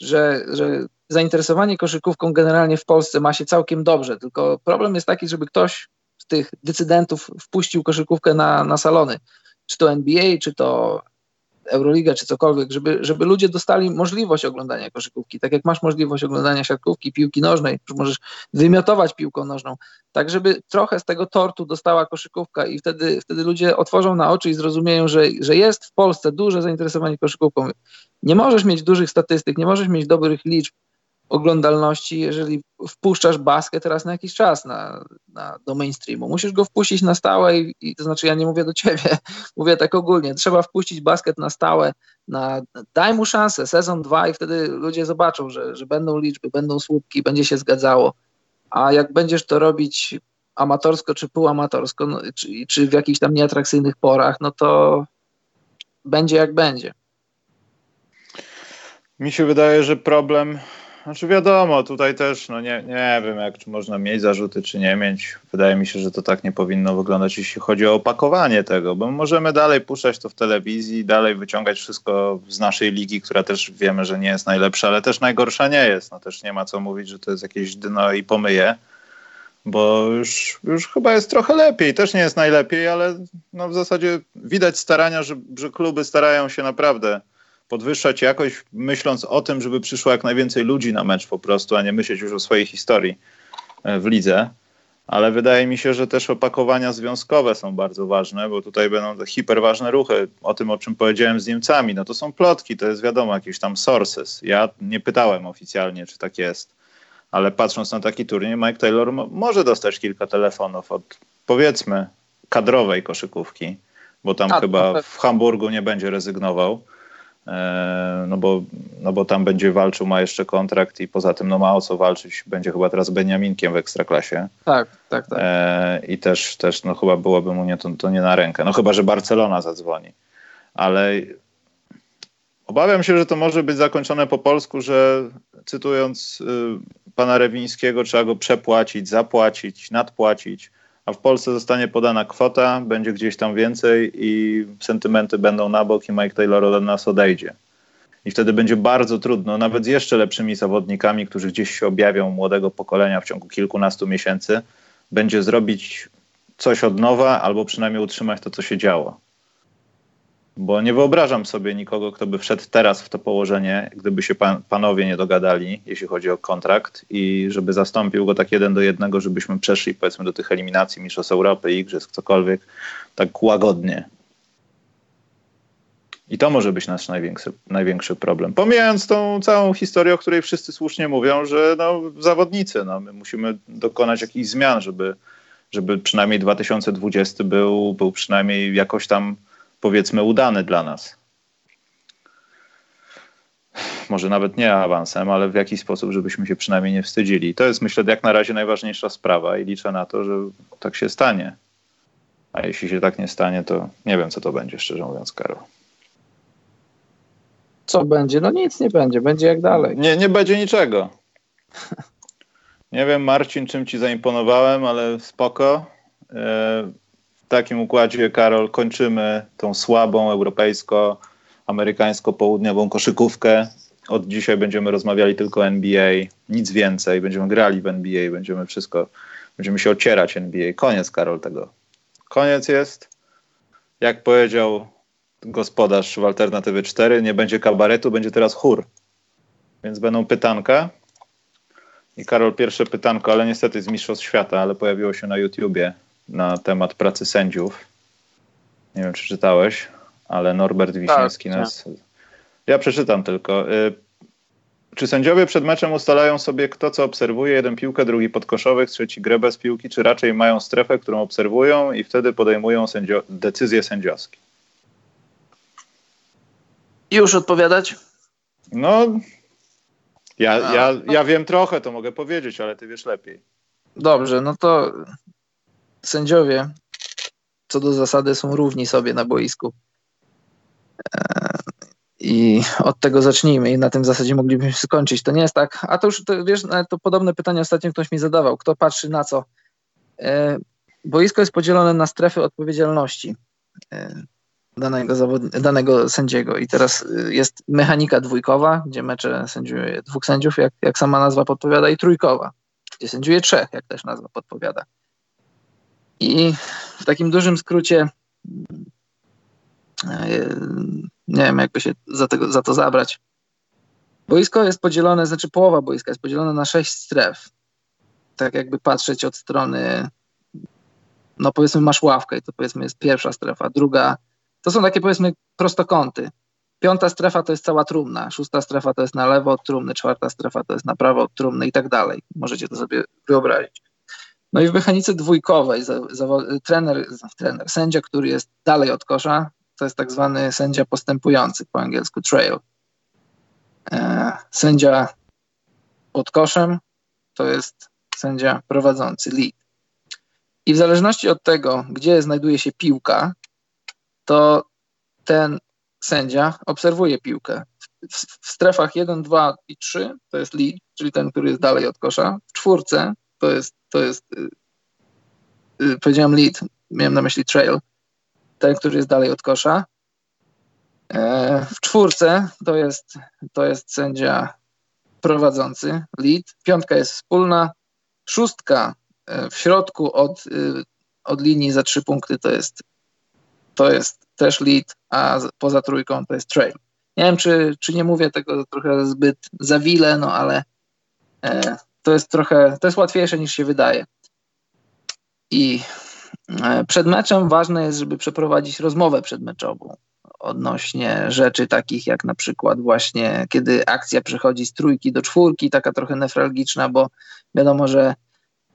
że, że zainteresowanie koszykówką generalnie w Polsce ma się całkiem dobrze, tylko problem jest taki, żeby ktoś z tych decydentów wpuścił koszykówkę na, na salony, czy to NBA, czy to Euroliga, czy cokolwiek, żeby, żeby ludzie dostali możliwość oglądania koszykówki, tak jak masz możliwość oglądania siatkówki, piłki nożnej, że możesz wymiotować piłką nożną, tak żeby trochę z tego tortu dostała koszykówka i wtedy, wtedy ludzie otworzą na oczy i zrozumieją, że, że jest w Polsce duże zainteresowanie koszykówką. Nie możesz mieć dużych statystyk, nie możesz mieć dobrych liczb oglądalności, jeżeli wpuszczasz basket teraz na jakiś czas na, na, do mainstreamu. Musisz go wpuścić na stałe i, i, to znaczy ja nie mówię do ciebie, mówię tak ogólnie. Trzeba wpuścić basket na stałe, na, daj mu szansę, sezon dwa i wtedy ludzie zobaczą, że, że będą liczby, będą słupki, będzie się zgadzało. A jak będziesz to robić amatorsko czy półamatorsko, no, czy, czy w jakichś tam nieatrakcyjnych porach, no to będzie jak będzie. Mi się wydaje, że problem, znaczy wiadomo, tutaj też, no nie, nie wiem, jak czy można mieć zarzuty, czy nie mieć. Wydaje mi się, że to tak nie powinno wyglądać, jeśli chodzi o opakowanie tego, bo możemy dalej puszczać to w telewizji, dalej wyciągać wszystko z naszej ligi, która też wiemy, że nie jest najlepsza, ale też najgorsza nie jest. No też nie ma co mówić, że to jest jakieś dno i pomyje, bo już, już chyba jest trochę lepiej. Też nie jest najlepiej, ale no w zasadzie widać starania, że, że kluby starają się naprawdę podwyższać jakość, myśląc o tym, żeby przyszło jak najwięcej ludzi na mecz po prostu, a nie myśleć już o swojej historii e, w lidze. Ale wydaje mi się, że też opakowania związkowe są bardzo ważne, bo tutaj będą te hiperważne ruchy. O tym, o czym powiedziałem z Niemcami, no to są plotki, to jest wiadomo, jakieś tam sources. Ja nie pytałem oficjalnie, czy tak jest, ale patrząc na taki turniej, Mike Taylor może dostać kilka telefonów od powiedzmy kadrowej koszykówki, bo tam A, chyba w Hamburgu nie będzie rezygnował. E, no bo, no bo tam będzie walczył, ma jeszcze kontrakt i poza tym no ma o co walczyć. Będzie chyba teraz Beniaminkiem w Ekstraklasie. Tak, tak, tak. E, I też, też no chyba byłoby mu nie, to, to nie na rękę. No chyba, że Barcelona zadzwoni. Ale obawiam się, że to może być zakończone po polsku, że cytując y, pana Rewińskiego, trzeba go przepłacić, zapłacić, nadpłacić a w Polsce zostanie podana kwota, będzie gdzieś tam więcej i sentymenty będą na bok i Mike Taylor od nas odejdzie. I wtedy będzie bardzo trudno, nawet z jeszcze lepszymi zawodnikami, którzy gdzieś się objawią młodego pokolenia w ciągu kilkunastu miesięcy, będzie zrobić coś od nowa albo przynajmniej utrzymać to, co się działo bo nie wyobrażam sobie nikogo, kto by wszedł teraz w to położenie, gdyby się pan, panowie nie dogadali, jeśli chodzi o kontrakt i żeby zastąpił go tak jeden do jednego, żebyśmy przeszli powiedzmy do tych eliminacji Mistrzostw Europy, Igrzysk, cokolwiek, tak łagodnie. I to może być nasz największy, największy problem. Pomijając tą całą historię, o której wszyscy słusznie mówią, że no, zawodnicy, no, my musimy dokonać jakichś zmian, żeby, żeby przynajmniej 2020 był, był przynajmniej jakoś tam powiedzmy udany dla nas. Może nawet nie awansem, ale w jakiś sposób, żebyśmy się przynajmniej nie wstydzili. To jest myślę jak na razie najważniejsza sprawa i liczę na to, że tak się stanie. A jeśli się tak nie stanie, to nie wiem, co to będzie, szczerze mówiąc, Karol. Co będzie? No nic nie będzie, będzie jak dalej. Nie, nie będzie niczego. Nie wiem, Marcin, czym ci zaimponowałem, ale spoko. Takim układzie, Karol, kończymy tą słabą europejsko-amerykańsko-południową koszykówkę. Od dzisiaj będziemy rozmawiali tylko o NBA, nic więcej. Będziemy grali w NBA, będziemy wszystko, będziemy się ocierać NBA. Koniec, Karol, tego. Koniec jest. Jak powiedział gospodarz w Alternatywy 4, nie będzie kabaretu, będzie teraz chór. Więc będą pytanka. I Karol, pierwsze pytanko, ale niestety z Mistrzostw Świata, ale pojawiło się na YouTubie na temat pracy sędziów. Nie wiem, czy czytałeś, ale Norbert Wiśniewski tak, nas. Tak. Ja przeczytam tylko. Y, czy sędziowie przed meczem ustalają sobie, kto co obserwuje? Jeden piłkę, drugi podkoszowych, trzeci grę bez piłki, czy raczej mają strefę, którą obserwują i wtedy podejmują sędzio- decyzje sędziowskie? Już odpowiadać? No, ja, ja, ja wiem trochę, to mogę powiedzieć, ale ty wiesz lepiej. Dobrze, no to sędziowie co do zasady są równi sobie na boisku. E, I od tego zacznijmy i na tym zasadzie moglibyśmy skończyć. To nie jest tak, a to już, to, wiesz, to podobne pytanie ostatnio ktoś mi zadawał. Kto patrzy na co? E, boisko jest podzielone na strefy odpowiedzialności e, danego, zawod- danego sędziego i teraz jest mechanika dwójkowa, gdzie mecze sędziuje dwóch sędziów, jak, jak sama nazwa podpowiada, i trójkowa, gdzie sędziuje trzech, jak też nazwa podpowiada. I w takim dużym skrócie e, nie wiem, jakby się za, tego, za to zabrać. Boisko jest podzielone, znaczy połowa boiska jest podzielona na sześć stref. Tak jakby patrzeć od strony, no powiedzmy masz ławkę i to powiedzmy jest pierwsza strefa, druga, to są takie powiedzmy prostokąty. Piąta strefa to jest cała trumna, szósta strefa to jest na lewo od trumny, czwarta strefa to jest na prawo od trumny i tak dalej. Możecie to sobie wyobrazić. No i w mechanice dwójkowej trener, trener, sędzia, który jest dalej od kosza, to jest tak zwany sędzia postępujący, po angielsku trail. E, sędzia pod koszem to jest sędzia prowadzący, lead. I w zależności od tego, gdzie znajduje się piłka, to ten sędzia obserwuje piłkę. W, w strefach 1, 2 i 3 to jest lead, czyli ten, który jest dalej od kosza. W czwórce to jest, to jest y, y, powiedziałem lead, miałem na myśli trail, ten, który jest dalej od kosza. E, w czwórce to jest, to jest sędzia prowadzący, lead. Piątka jest wspólna. Szóstka e, w środku od, y, od linii za trzy punkty to jest, to jest też lead, a poza trójką to jest trail. Nie wiem, czy, czy nie mówię tego trochę zbyt zawile, no ale e, to jest trochę, to jest łatwiejsze niż się wydaje. I e, przed meczem ważne jest, żeby przeprowadzić rozmowę przedmeczową. odnośnie rzeczy takich jak na przykład właśnie, kiedy akcja przechodzi z trójki do czwórki, taka trochę nefralgiczna, bo wiadomo, że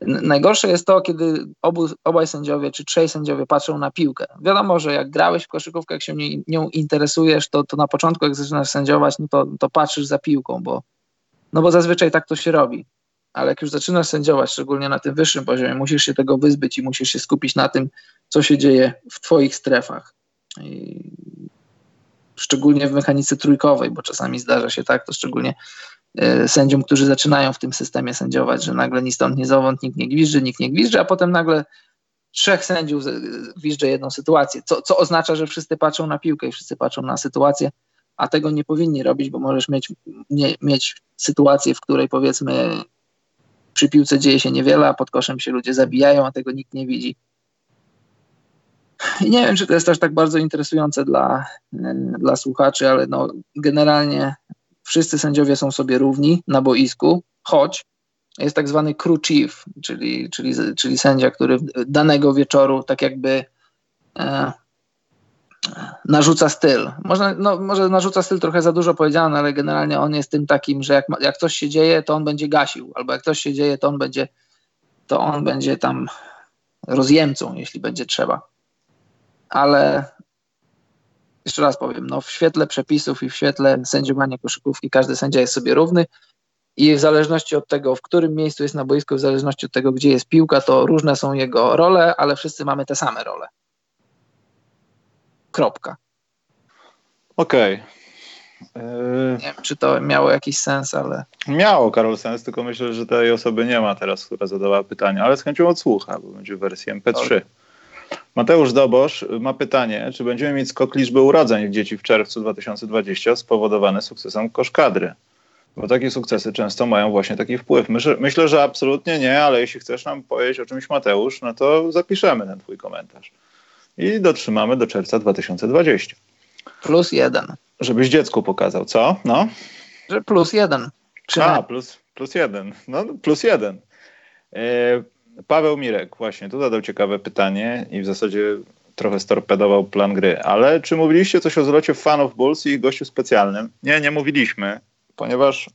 najgorsze jest to, kiedy obu, obaj sędziowie czy trzej sędziowie patrzą na piłkę. Wiadomo, że jak grałeś w koszykówkę, jak się nią interesujesz, to, to na początku, jak zaczynasz sędziować, no to, to patrzysz za piłką, bo, no bo zazwyczaj tak to się robi. Ale jak już zaczynasz sędziować, szczególnie na tym wyższym poziomie, musisz się tego wyzbyć i musisz się skupić na tym, co się dzieje w twoich strefach. I szczególnie w mechanice trójkowej, bo czasami zdarza się tak, to szczególnie e, sędziom, którzy zaczynają w tym systemie sędziować, że nagle ni stąd, ni zowąd nikt nie gwizdży, nikt nie gwizdży, a potem nagle trzech sędziów gwizdże jedną sytuację, co, co oznacza, że wszyscy patrzą na piłkę i wszyscy patrzą na sytuację, a tego nie powinni robić, bo możesz mieć, nie, mieć sytuację, w której powiedzmy przy piłce dzieje się niewiele, a pod koszem się ludzie zabijają, a tego nikt nie widzi. I nie wiem, czy to jest też tak bardzo interesujące dla, dla słuchaczy, ale no, generalnie wszyscy sędziowie są sobie równi na boisku, choć jest tak zwany crew chief, czyli, czyli, czyli sędzia, który danego wieczoru tak jakby e, narzuca styl. Może, no, może narzuca styl trochę za dużo powiedziane, ale generalnie on jest tym takim, że jak, jak coś się dzieje, to on będzie gasił, albo jak coś się dzieje, to on będzie, to on będzie tam rozjemcą, jeśli będzie trzeba ale jeszcze raz powiem, no w świetle przepisów i w świetle sędziowania koszykówki każdy sędzia jest sobie równy i w zależności od tego, w którym miejscu jest na boisku, w zależności od tego, gdzie jest piłka, to różne są jego role, ale wszyscy mamy te same role. Kropka. Okej. Okay. Nie wiem, czy to miało jakiś sens, ale. Miało, Karol, sens, tylko myślę, że tej osoby nie ma teraz, która zadawała pytanie, ale z chęcią odsłucha, bo będzie w wersji MP3. Mateusz Dobosz ma pytanie, czy będziemy mieć skok liczby urodzeń dzieci w czerwcu 2020 spowodowany sukcesem koszkadry? Bo takie sukcesy często mają właśnie taki wpływ. Myślę, myślę, że absolutnie nie, ale jeśli chcesz nam powiedzieć o czymś, Mateusz, no to zapiszemy ten twój komentarz. I dotrzymamy do czerwca 2020. Plus jeden. Żebyś dziecku pokazał, co? No? Że plus jeden. Czy A, plus, plus jeden. No, plus jeden. Yy, Paweł Mirek właśnie tu zadał ciekawe pytanie i w zasadzie trochę storpedował plan gry. Ale czy mówiliście coś o zlocie fanów Bulls i ich gościu specjalnym? Nie, nie mówiliśmy, ponieważ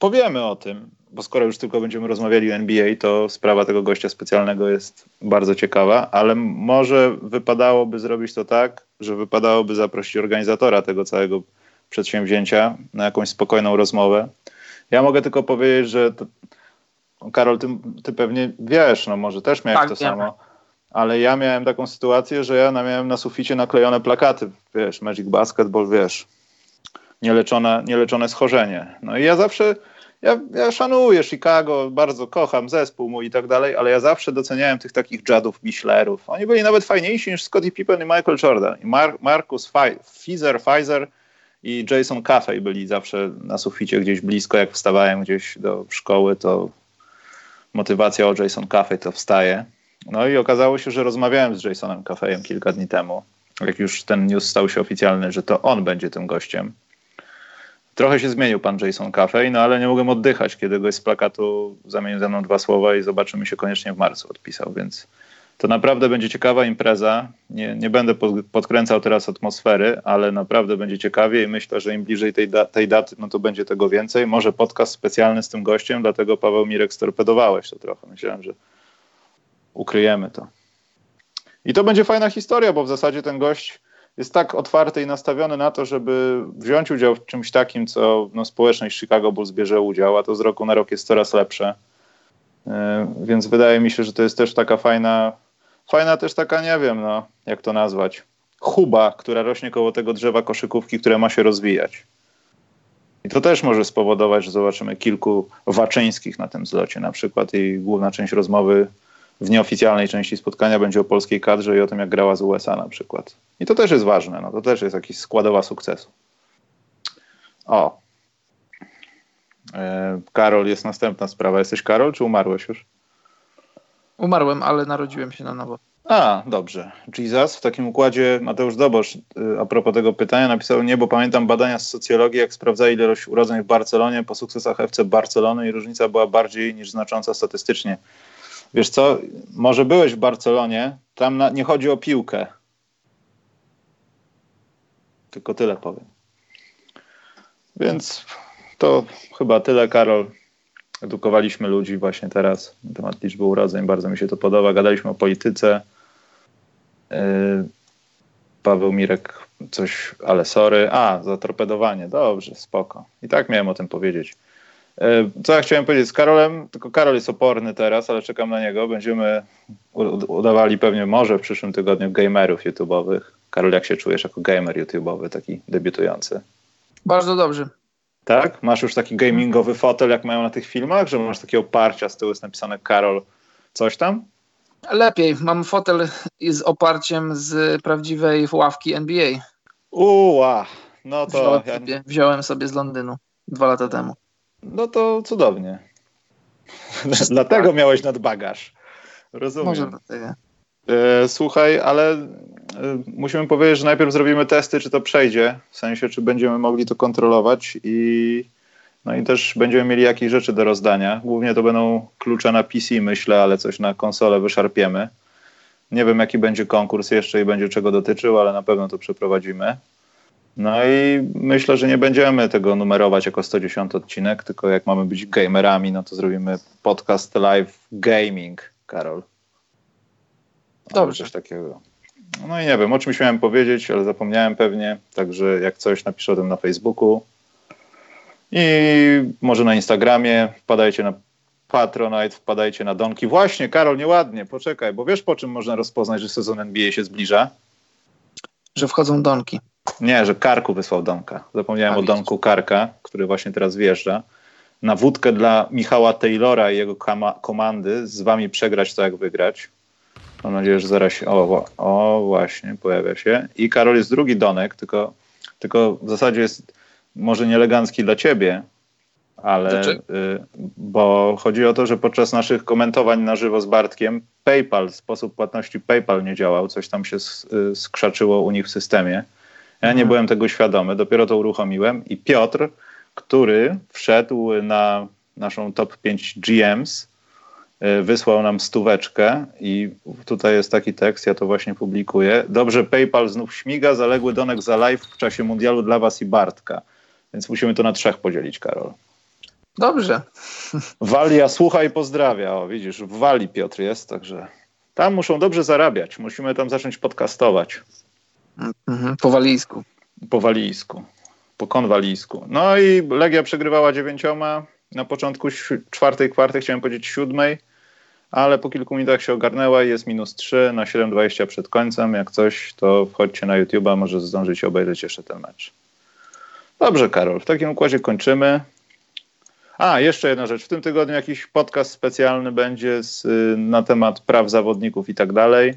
powiemy o tym, bo skoro już tylko będziemy rozmawiali o NBA, to sprawa tego gościa specjalnego jest bardzo ciekawa, ale może wypadałoby zrobić to tak, że wypadałoby zaprosić organizatora tego całego przedsięwzięcia na jakąś spokojną rozmowę. Ja mogę tylko powiedzieć, że to, Karol, ty, ty pewnie wiesz, no może też miałeś tak, to samo, ale ja miałem taką sytuację, że ja miałem na suficie naklejone plakaty, wiesz, Magic Basketball, wiesz, nieleczone, nieleczone schorzenie. No i ja zawsze, ja, ja szanuję Chicago, bardzo kocham zespół mój i tak dalej, ale ja zawsze doceniałem tych takich Jadów, Michlerów. Oni byli nawet fajniejsi niż Scottie Pippen i Michael Jordan. I Mar Marcus Fizer, Pfizer i Jason Caffey byli zawsze na suficie gdzieś blisko, jak wstawałem gdzieś do szkoły, to motywacja o Jason Caffey to wstaje. No i okazało się, że rozmawiałem z Jasonem Caffeyem kilka dni temu, jak już ten news stał się oficjalny, że to on będzie tym gościem. Trochę się zmienił pan Jason Caffey, no ale nie mogłem oddychać, kiedy go z plakatu zamienił ze mną dwa słowa i zobaczymy się koniecznie w marcu odpisał, więc to naprawdę będzie ciekawa impreza. Nie, nie będę podkręcał teraz atmosfery, ale naprawdę będzie ciekawie i myślę, że im bliżej tej, da tej daty, no to będzie tego więcej. Może podcast specjalny z tym gościem, dlatego Paweł Mirek storpedowałeś to trochę. Myślałem, że ukryjemy to. I to będzie fajna historia, bo w zasadzie ten gość jest tak otwarty i nastawiony na to, żeby wziąć udział w czymś takim, co no, społeczność Chicago Bulls bierze udział, a to z roku na rok jest coraz lepsze. Yy, więc wydaje mi się, że to jest też taka fajna fajna też taka, nie wiem, no, jak to nazwać, chuba, która rośnie koło tego drzewa koszykówki, które ma się rozwijać. I to też może spowodować, że zobaczymy kilku Waczyńskich na tym zlocie na przykład i główna część rozmowy w nieoficjalnej części spotkania będzie o polskiej kadrze i o tym, jak grała z USA na przykład. I to też jest ważne, no, to też jest jakiś składowa sukcesu. O. E, Karol, jest następna sprawa. Jesteś Karol, czy umarłeś już? Umarłem, ale narodziłem się na nowo. A, dobrze. Jesus. W takim układzie Mateusz Dobosz y, a propos tego pytania napisał nie, bo pamiętam badania z socjologii, jak sprawdzali ilość urodzeń w Barcelonie po sukcesach FC Barcelony i różnica była bardziej niż znacząca statystycznie. Wiesz co, może byłeś w Barcelonie, tam na, nie chodzi o piłkę. Tylko tyle powiem. Więc to chyba tyle, Karol. Edukowaliśmy ludzi właśnie teraz na temat liczby urodzeń. Bardzo mi się to podoba. Gadaliśmy o polityce. Yy, Paweł Mirek coś, ale sorry. A, za torpedowanie. Dobrze, spoko. I tak miałem o tym powiedzieć. Yy, co ja chciałem powiedzieć z Karolem? Tylko Karol jest oporny teraz, ale czekam na niego. Będziemy udawali pewnie może w przyszłym tygodniu gamerów YouTube'owych. Karol, jak się czujesz jako gamer YouTube'owy, taki debiutujący? Bardzo dobrze. Tak? Masz już taki gamingowy fotel, jak mają na tych filmach, że masz takie oparcia, z tyłu jest napisane Karol coś tam? Lepiej. Mam fotel z oparciem z prawdziwej ławki NBA. Uła, no to... Wziąłem, ja... sobie, wziąłem sobie z Londynu dwa lata temu. No to cudownie. Dlatego miałeś nadbagaż. Rozumiem. Może dlatego. E, słuchaj, ale e, musimy powiedzieć, że najpierw zrobimy testy, czy to przejdzie, w sensie, czy będziemy mogli to kontrolować i no i też będziemy mieli jakieś rzeczy do rozdania. Głównie to będą klucze na PC, myślę, ale coś na konsolę wyszarpiemy. Nie wiem, jaki będzie konkurs jeszcze i będzie czego dotyczył, ale na pewno to przeprowadzimy. No i myślę, że nie będziemy tego numerować jako 110 odcinek, tylko jak mamy być gamerami, no to zrobimy podcast live gaming, Karol. Dobrze. Coś takiego. No i nie wiem, o czymś miałem powiedzieć, ale zapomniałem pewnie, także jak coś napiszę o tym na Facebooku i może na Instagramie, wpadajcie na Patronite, wpadajcie na Donki. Właśnie, Karol, nieładnie, poczekaj, bo wiesz po czym można rozpoznać, że sezon NBA się zbliża? Że wchodzą Donki. Nie, że Karku wysłał Donka. Zapomniałem A, o Donku Karka, który właśnie teraz wjeżdża. Na wódkę dla Michała Taylora i jego komandy z wami przegrać to jak wygrać. Mam nadzieję, że zaraz się. O, o, właśnie, pojawia się. I Karol jest drugi Donek, tylko, tylko w zasadzie jest może nieelegancki dla ciebie, ale. Y, bo chodzi o to, że podczas naszych komentowań na żywo z Bartkiem PayPal, sposób płatności PayPal nie działał, coś tam się y, skrzaczyło u nich w systemie. Ja nie mhm. byłem tego świadomy, dopiero to uruchomiłem i Piotr, który wszedł na naszą top 5 GMs, E, wysłał nam stóweczkę i tutaj jest taki tekst, ja to właśnie publikuję. Dobrze, PayPal znów śmiga, zaległy donek za live w czasie mundialu dla was i Bartka. Więc musimy to na trzech podzielić, Karol. Dobrze. Walia słucha i pozdrawia. O, widzisz, w Wali Piotr jest, także tam muszą dobrze zarabiać. Musimy tam zacząć podcastować. Mhm, po walijsku. Po walijsku. Po konwalijsku. No i Legia przegrywała dziewięcioma. Na początku czwartej kwarty, chciałem powiedzieć siódmej ale po kilku minutach się ogarnęła i jest minus 3 na 7.20 przed końcem. Jak coś, to wchodźcie na YouTube'a, może zdążycie obejrzeć jeszcze ten mecz. Dobrze, Karol, w takim układzie kończymy. A, jeszcze jedna rzecz. W tym tygodniu jakiś podcast specjalny będzie z, na temat praw zawodników i tak dalej.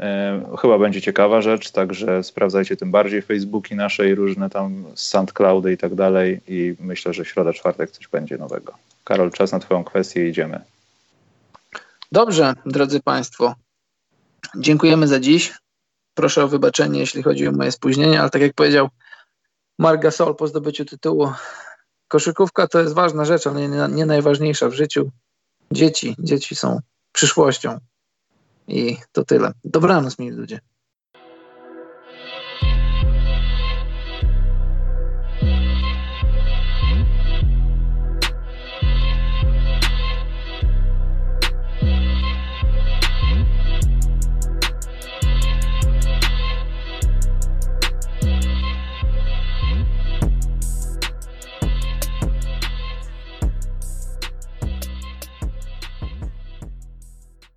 E, chyba będzie ciekawa rzecz, także sprawdzajcie tym bardziej Facebooki nasze i różne tam SoundCloudy i tak dalej i myślę, że środa, czwartek coś będzie nowego. Karol, czas na twoją kwestię idziemy. Dobrze, drodzy Państwo. Dziękujemy za dziś. Proszę o wybaczenie, jeśli chodzi o moje spóźnienie, ale tak jak powiedział Mark Gasol po zdobyciu tytułu, koszykówka to jest ważna rzecz, ale nie, nie najważniejsza w życiu. Dzieci, dzieci są przyszłością. I to tyle. Dobranoc, mili ludzie.